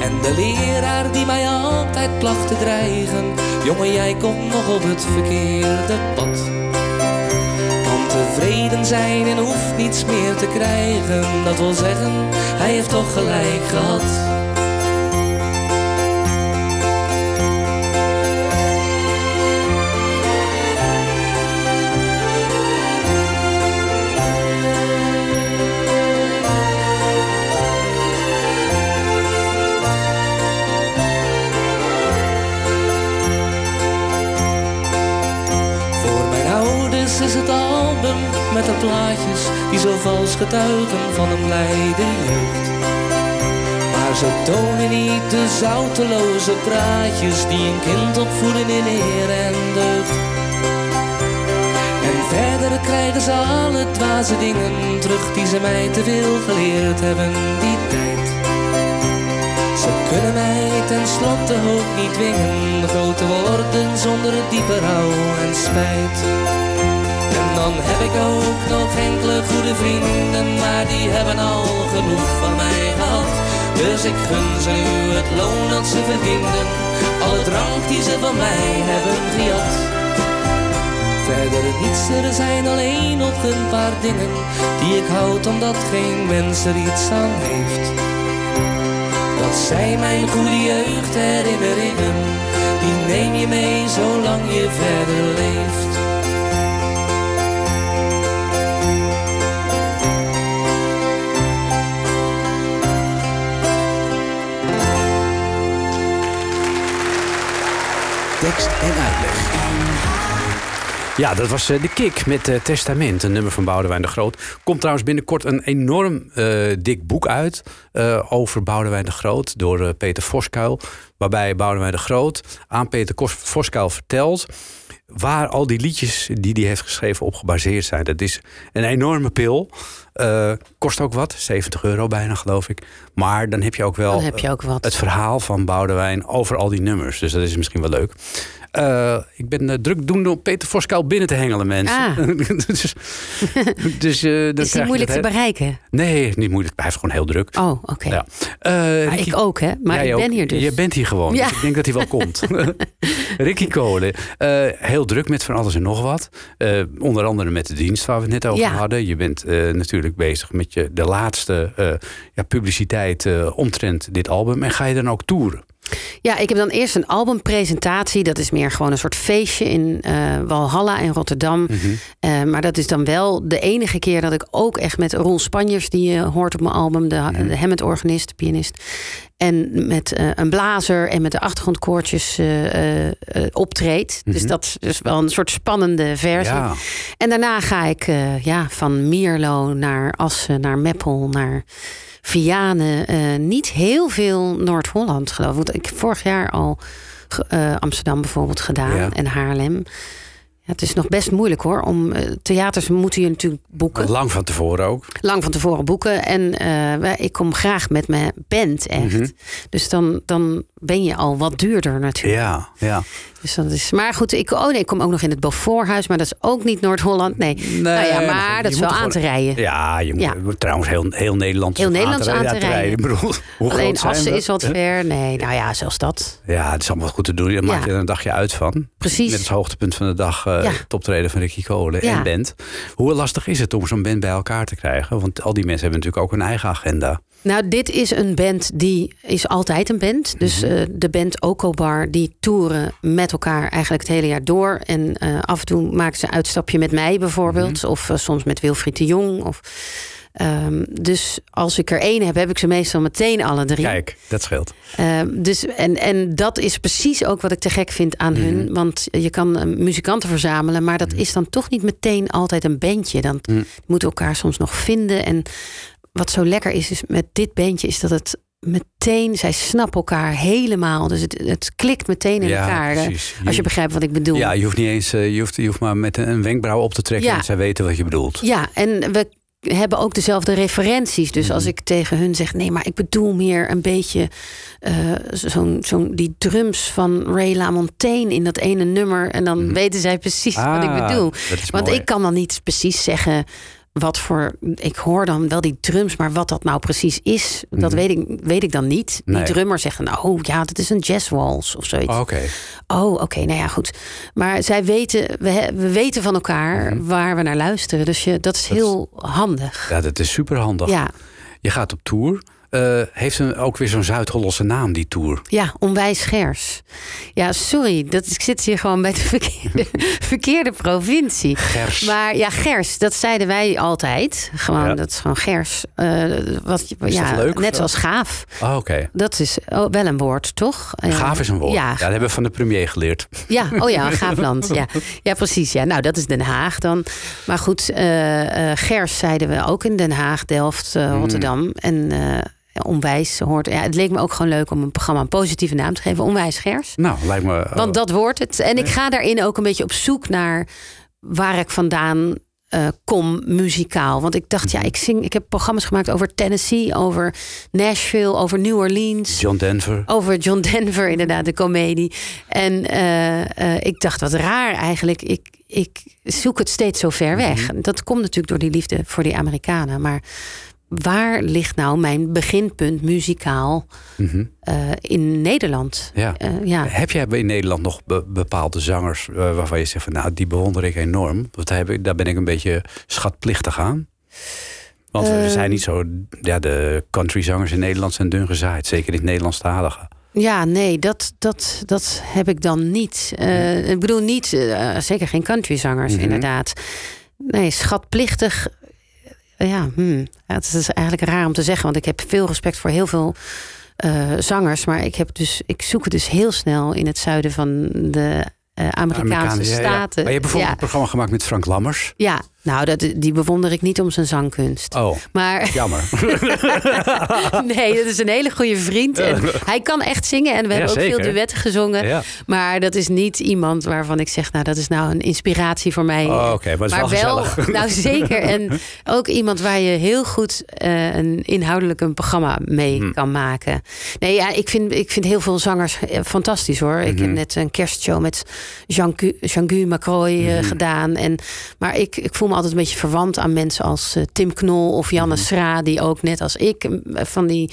En de leraar die mij altijd placht te dreigen, jongen jij komt nog op het verkeerde pad. Tevreden zijn en hoeft niets meer te krijgen, dat wil zeggen, hij heeft toch gelijk gehad. De plaatjes die zo vals getuigen van een blijde jeugd. Maar ze tonen niet de zouteloze praatjes die een kind opvoeden in eer en deugd. En verder krijgen ze alle dwaze dingen terug die ze mij te veel geleerd hebben die tijd. Ze kunnen mij tenslotte ook niet dwingen groot te worden zonder diepe rouw en spijt. Dan heb ik ook nog enkele goede vrienden, maar die hebben al genoeg van mij gehad. Dus ik gun ze nu het loon dat ze verdienen, alle drank die ze van mij hebben gejat. Verder niets, er zijn alleen nog een paar dingen die ik houd omdat geen mens er iets aan heeft. Dat zijn mijn goede jeugd herinneringen, die neem je mee zolang je verder leeft. Ja, dat was eh, De Kick met eh, Testament, een nummer van Boudewijn de Groot. Komt trouwens binnenkort een enorm eh, dik boek uit over Boudewijn de Groot door Peter Voskuil. Waarbij Boudewijn de Groot aan Peter Kos- Voskuil vertelt waar al die liedjes die hij heeft geschreven op gebaseerd zijn. Dat is een enorme pil. Eh, kost ook wat, 70 euro bijna geloof ik. Maar dan heb je ook wel Dan heb je ook wat. het verhaal van Boudewijn over al die nummers. Dus dat is misschien wel leuk. Eh, ik ben eh, druk doen om Peter Voskuil binnen te hengelen, mensen. Ah. dus dus eh, dan Is je moeilijk te bereiken? Nee, niet moeilijk. Hij heeft gewoon heel druk. Oh, oké. Ja. Eh, Ricky- ik ook, hè? Maar ik ben ook. hier dus. Je bent hier gewoon. Ja. Dus ik denk dat hij wel komt. Ricky Kolen. eh, heel druk met van alles en nog wat. Eh, onder andere met de dienst waar we het net over Ja. hadden. Je bent eh, natuurlijk bezig met je, de laatste eh, ja, publiciteit eh, omtrent dit album. En ga je dan ook toeren? Ja, ik heb dan eerst een albumpresentatie. Dat is meer gewoon een soort feestje in eh, Walhalla in Rotterdam. Mhm. Eh, maar dat is dan wel de enige keer dat ik ook echt met Ron Spanjers... die je hoort op mijn album, de, Mhm. de Hammond-organist, pianist... en met eh, een blazer en met de achtergrondkoortjes eh, eh, eh, optreed. Dus dat is dus wel een soort spannende versie. Ja. En daarna ga ik ja, van Mierlo naar Assen, naar Meppel, naar Vianen. Niet heel veel Noord-Holland, geloof ik. Want ik heb vorig jaar al Amsterdam bijvoorbeeld gedaan Ja. en Haarlem. Ja, het is nog best moeilijk hoor. Om, eh, theaters moeten je natuurlijk boeken. Lang van tevoren ook. Lang van tevoren boeken. En eh, ik kom graag met mijn band echt. Mhm. Dus dan, dan ben je al wat duurder natuurlijk. Ja, ja. Dus dat is, maar goed, ik, oh nee, ik kom ook nog in het Beauforthuis, maar dat is ook niet Noord-Holland. Nee. nou ja, maar dat is wel aan te rijden. Ja, je moet Ja. trouwens heel, heel Nederland Heel Nederlands aan te rijden. Ik bedoel, hoe Alleen Assen is wat ver. Nee, nou ja, zelfs dat. Ja, het is allemaal goed te doen. Daar maak Ja. je er een dagje uit van. Precies. Met het hoogtepunt van de dag eh Ja. het optreden van Ricky Ja. en band. Hoe lastig is het om zo'n band bij elkaar te krijgen? Want al die mensen hebben natuurlijk ook een eigen agenda. Nou, dit is een band die is altijd een band. Dus Mhm. eh, de band Okobar, die toeren met elkaar eigenlijk het hele jaar door. En eh, af en toe maken ze een uitstapje met mij bijvoorbeeld. Mhm. Of soms met Wilfried de Jong. Of, Ehm, dus als ik er één heb, heb ik ze meestal meteen alle drie. Kijk, dat scheelt. Ehm, dus, en, en dat is precies ook wat ik te gek vind aan hun. Mhm. Want je kan eh, muzikanten verzamelen, maar dat is dan toch niet meteen altijd een bandje. Dan Mhm. moeten elkaar soms nog vinden. En wat zo lekker is, is met dit bandje, is dat het meteen, zij snappen elkaar helemaal. Dus het, het klikt meteen in Ja, elkaar. precies. Als je begrijpt wat ik bedoel. Ja, je hoeft niet eens, eh, je hoeft, je hoeft maar met een wenkbrauw op te trekken Ja. en zij weten wat je bedoelt. Ja, en we hebben ook dezelfde referenties. Dus Mhm. als ik tegen hun zeg, nee, maar ik bedoel meer een beetje eh, zo'n zo'n die drums van Ray LaMontagne in dat ene nummer. En dan weten zij precies wat ik Mhm. Ah, bedoel. Want mooi. ik kan dan niet precies zeggen wat voor. Ik hoor dan wel die drums, maar wat dat nou precies is, dat weet, ik, weet ik dan niet. Mhm. Nee. Die drummer zegt dan, oh ja, dat is een jazzwals of zoiets. Oh, Oké. Oh, oké, nou ja, goed. Maar zij weten, we weten van elkaar Mhm. waar we naar luisteren. Dus je, dat is heel handig. Ja, dat is super handig. Ja, Je gaat op tour. Eh, heeft een, ook weer zo'n Zuid-Hollandse naam, die tour? ja, onwijs gers. Ja, sorry, dat, ik zit hier gewoon bij de verkeerde, verkeerde provincie. Gers. Maar ja, gers, dat zeiden wij altijd. Gewoon, Ja. dat is gewoon gers. Eh, wat, Is ja, leuk net zoals gaaf. Oh, Oké. Dat is oh, wel een woord, toch? Eh, Gaaf is een woord. Ja, dat hebben we van de premier geleerd. Ja, oh ja, een gaaf land. Ja. ja, precies. Ja. Nou, dat is Den Haag dan. Maar goed, eh, Gers zeiden we ook in Den Haag, Delft, eh, Rotterdam. En onwijs hoort. Ja, het leek me ook gewoon leuk om een programma een positieve naam te geven. Onwijs Gers. Nou, lijkt me... Want dat wordt het. En ik ga daarin ook een beetje op zoek naar waar ik vandaan eh, kom muzikaal. Want ik dacht, ja, ik zing. Ik heb programma's gemaakt over Tennessee, over Nashville, over New Orleans. John Denver. Over John Denver, inderdaad, de komedie. En eh, eh, ik dacht, wat raar eigenlijk. Ik, ik zoek het steeds zo ver weg. Mhm. Dat komt natuurlijk door die liefde voor die Amerikanen. Maar waar ligt nou mijn beginpunt muzikaal Mhm. eh, in Nederland? Ja. Eh, ja. Heb jij in Nederland nog be- bepaalde zangers eh, waarvan je zegt van nou, die bewonder ik enorm? Want daar, heb ik, daar ben ik een beetje schatplichtig aan. Want we zijn niet zo. Ja, de countryzangers in Nederland zijn dun gezaaid. Zeker in het Nederlandstalige. Ja, nee, dat, dat, dat heb ik dan niet. Ik bedoel niet, zeker geen countryzangers, Mhm. inderdaad. Nee, schatplichtig. Eh, Ja, hmm. ja, het is eigenlijk raar om te zeggen, want ik heb veel respect voor heel veel eh, zangers. Maar ik, heb dus, ik zoek het dus heel snel in het zuiden van de eh, Amerikaanse Amerikanen, ja, ja. staten. Maar je hebt bijvoorbeeld ja, een programma gemaakt met Frank Lammers. ja, nou, dat, die bewonder ik niet om zijn zangkunst. Oh, Maar jammer. nee, dat is een hele goede vriend. En hij kan echt zingen en we Ja, hebben ook veel duetten gezongen. ja. Maar dat is niet iemand waarvan ik zeg, nou, dat is nou een inspiratie voor mij. Oh, maar is wel nou zeker. En ook iemand waar je heel goed eh, een inhoudelijk een programma mee Hm. kan maken. Nee, ja, ik vind, ik vind heel veel zangers eh, fantastisch hoor. Ik Mhm. heb net een kerstshow met Jean-Gu Jean-Gu Macroy eh, Mhm. gedaan. En, maar ik, ik voel me altijd een beetje verwant aan mensen als eh, Tim Knol of Janne Mhm. Sra, die ook net als ik van die.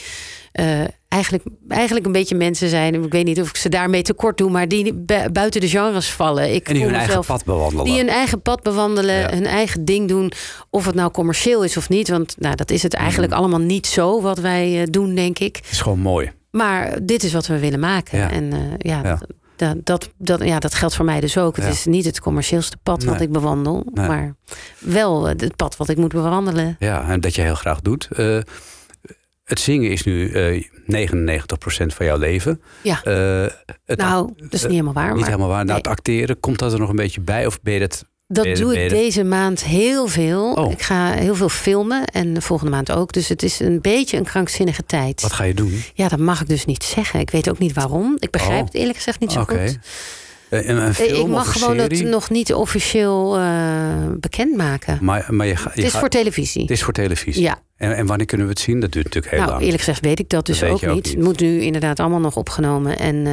eh, eigenlijk, eigenlijk een beetje mensen zijn. Ik weet niet of ik ze daarmee tekort doe, maar die bu- buiten de genres vallen. Ik En die hun eigen pad bewandelen. die hun eigen pad bewandelen, Ja. hun eigen ding doen. Of het nou commercieel is of niet. Want nou, dat is het eigenlijk Mhm. allemaal niet zo wat wij eh, doen, denk ik. Het is gewoon mooi. Maar dit is wat we willen maken. Ja. En ja, Ja. Dat, dat, dat, ja, dat geldt voor mij dus ook. Het Ja. is niet het commercieelste pad wat ik bewandel. Nee. Maar wel eh, het pad wat ik moet bewandelen. Ja, en dat je heel graag doet. Eh, het zingen is nu eh 99% van jouw leven. Ja. Het nou, dat is niet helemaal waar. Niet maar helemaal waar. Nou, nee. het acteren, komt dat er nog een beetje bij? Of ben je dat... Dat doe ik deze maand heel veel. Oh. Ik ga heel veel filmen en de volgende maand ook. Dus het is een beetje een krankzinnige tijd. Wat ga je doen? Ja, dat mag ik dus niet zeggen. Ik weet ook niet waarom. Ik begrijp Oh. het eerlijk gezegd niet zo goed. Eh, Een, een Eh, film ik mag een gewoon serie? dat nog niet officieel eh bekendmaken. Maar, maar je, ga- je Het is gaat- voor televisie. het is voor televisie. Ja, En, en wanneer kunnen we het zien? Dat duurt natuurlijk heel nou lang. eerlijk gezegd weet ik dat dus Dat ook, niet. Het moet nu inderdaad allemaal nog opgenomen. En eh,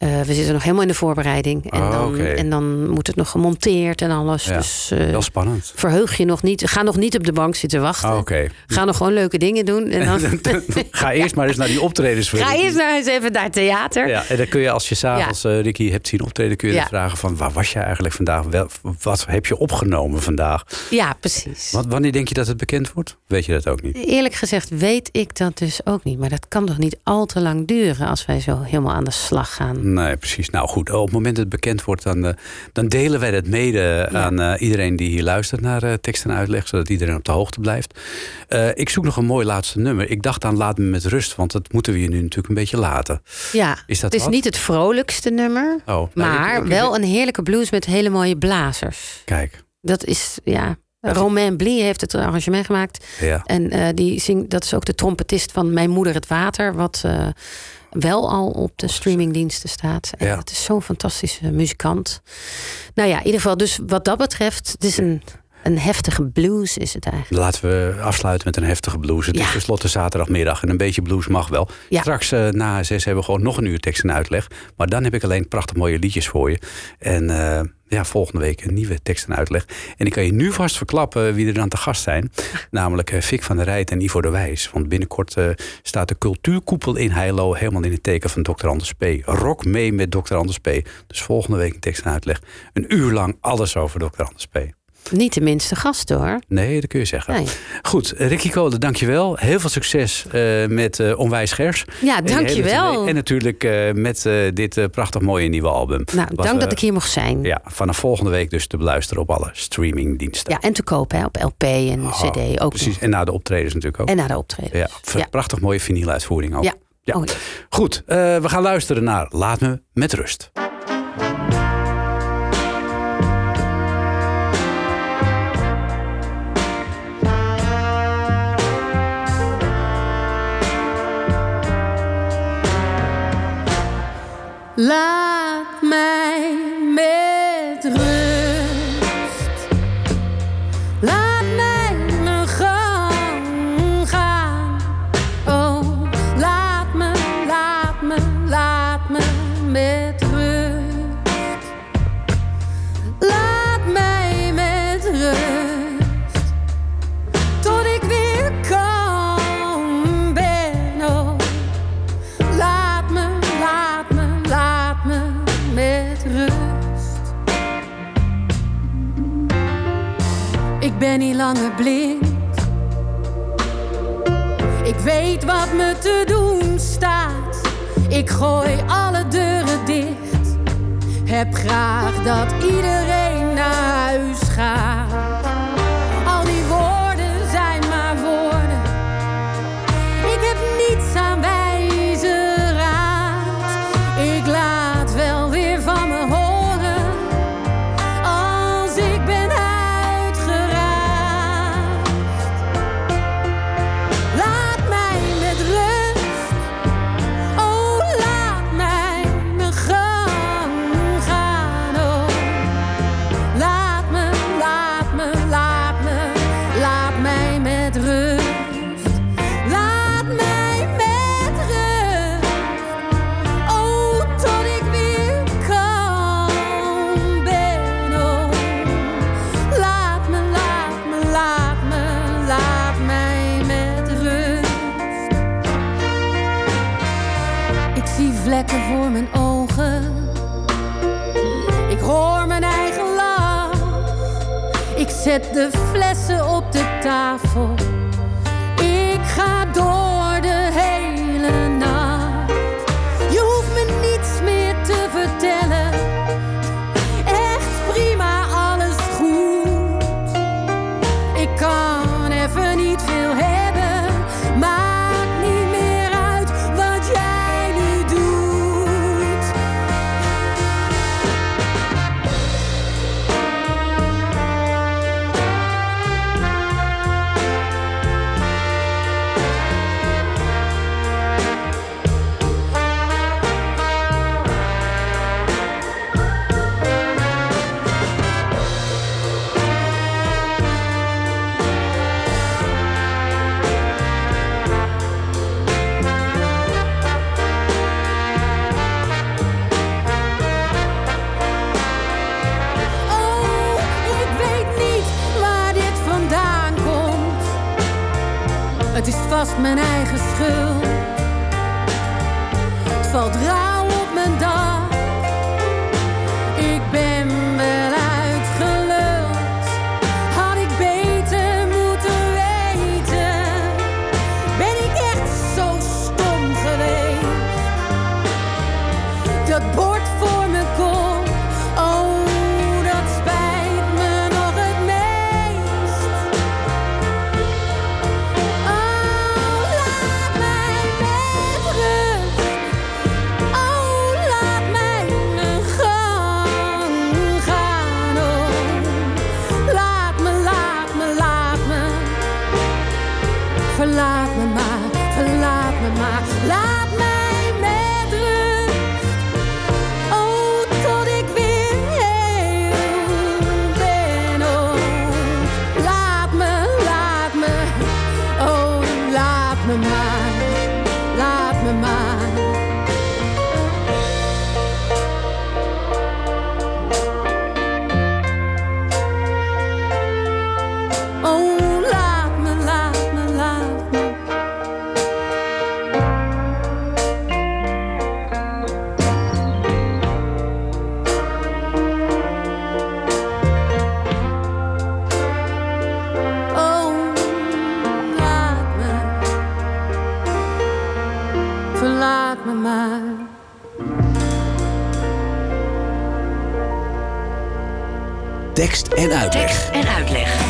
eh, we zitten nog helemaal in de voorbereiding. En, Oh, dan, en dan moet het nog gemonteerd en alles. Ja, Dus Wel spannend. verheug je nog niet. Ga nog niet op de bank zitten wachten. Oh. Ga nog gewoon leuke dingen doen. En dan Ga eerst maar eens naar die optredens. ga Ricky. eerst nou eens even naar het theater. Ja, en dan kun je als je s'avonds eh Ricky hebt zien optreden... kun je Ja. dan vragen van waar was je eigenlijk vandaag? Wel, wat heb je opgenomen vandaag? Ja, precies. Want wanneer denk je dat het bekend wordt? Weet je dat ook niet? Eerlijk gezegd weet ik dat dus ook niet. Maar dat kan toch niet al te lang duren als wij zo helemaal aan de slag gaan. Nee, precies. Nou goed, op het moment dat het bekend wordt, dan, eh, dan delen wij dat mede aan eh, iedereen die hier luistert naar uh, tekst en uitleg, zodat iedereen op de hoogte blijft. ik zoek nog een mooi laatste nummer. Ik dacht aan Laat me met rust, want dat moeten we je nu natuurlijk een beetje laten. Ja, is dat het is niet het vrolijkste nummer, oh, nou, maar wel een heerlijke blues met hele mooie blazers. Kijk. Dat is, ja, Romain Blie heeft het arrangement gemaakt. Ja. En uh, die zingt, dat is ook de trompetist van Mijn Moeder het Water, wat uh, wel al op de streamingdiensten staat. En Ja. Het is zo'n fantastische muzikant. Nou ja, in ieder geval, dus wat dat betreft, het is een, een heftige blues is het eigenlijk. Laten we afsluiten met een heftige blues. Het Ja. is tenslotte zaterdagmiddag en een beetje blues mag wel. Ja. Straks eh, na zes hebben we gewoon nog een uur tekst en uitleg. Maar dan heb ik alleen prachtig mooie liedjes voor je. En eh, ja, volgende week een nieuwe tekst en uitleg. En ik kan je nu vast verklappen wie er dan te gast zijn. Namelijk eh, Fik van der Rijt en Ivo de Wijs. Want binnenkort eh, staat de cultuurkoepel in Heilo... helemaal in het teken van Dr. Anders P. Rock mee met Dr. Anders P. Dus volgende week een tekst en uitleg. Een uur lang alles over Dr. Anders P. Niet de minste gast hoor. Nee, dat kun je zeggen. Nee. Goed, eh, Ricky Kolen, dankjewel. Heel veel succes eh, met eh, Onwijs Gers. Ja, En dankjewel. tournee. En natuurlijk met dit prachtig mooie nieuwe album. Nou, Wat dank dat ik hier mocht zijn. Ja, vanaf volgende week dus te beluisteren op alle streamingdiensten. Ja, en te kopen hè, op LP en Oh, CD ook. Precies, nog. en na de optredens natuurlijk ook. En na de optreden. ja, Ja. prachtig mooie vinyluitvoering ook. Ja. Ja. Oh, ja. Goed, we gaan luisteren naar Laat me met rust. Laat mij niet langer blind. Ik weet wat me te doen staat. Ik gooi alle deuren dicht. Heb graag dat iedereen naar huis gaat. Tafel. en uitleg. en uitleg.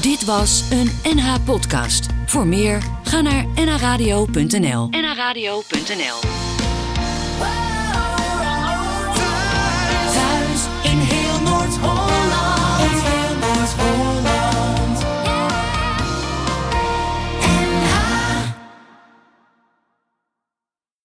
Dit was een NH-podcast. Voor meer, ga naar nhradio.nl. nhradio.nl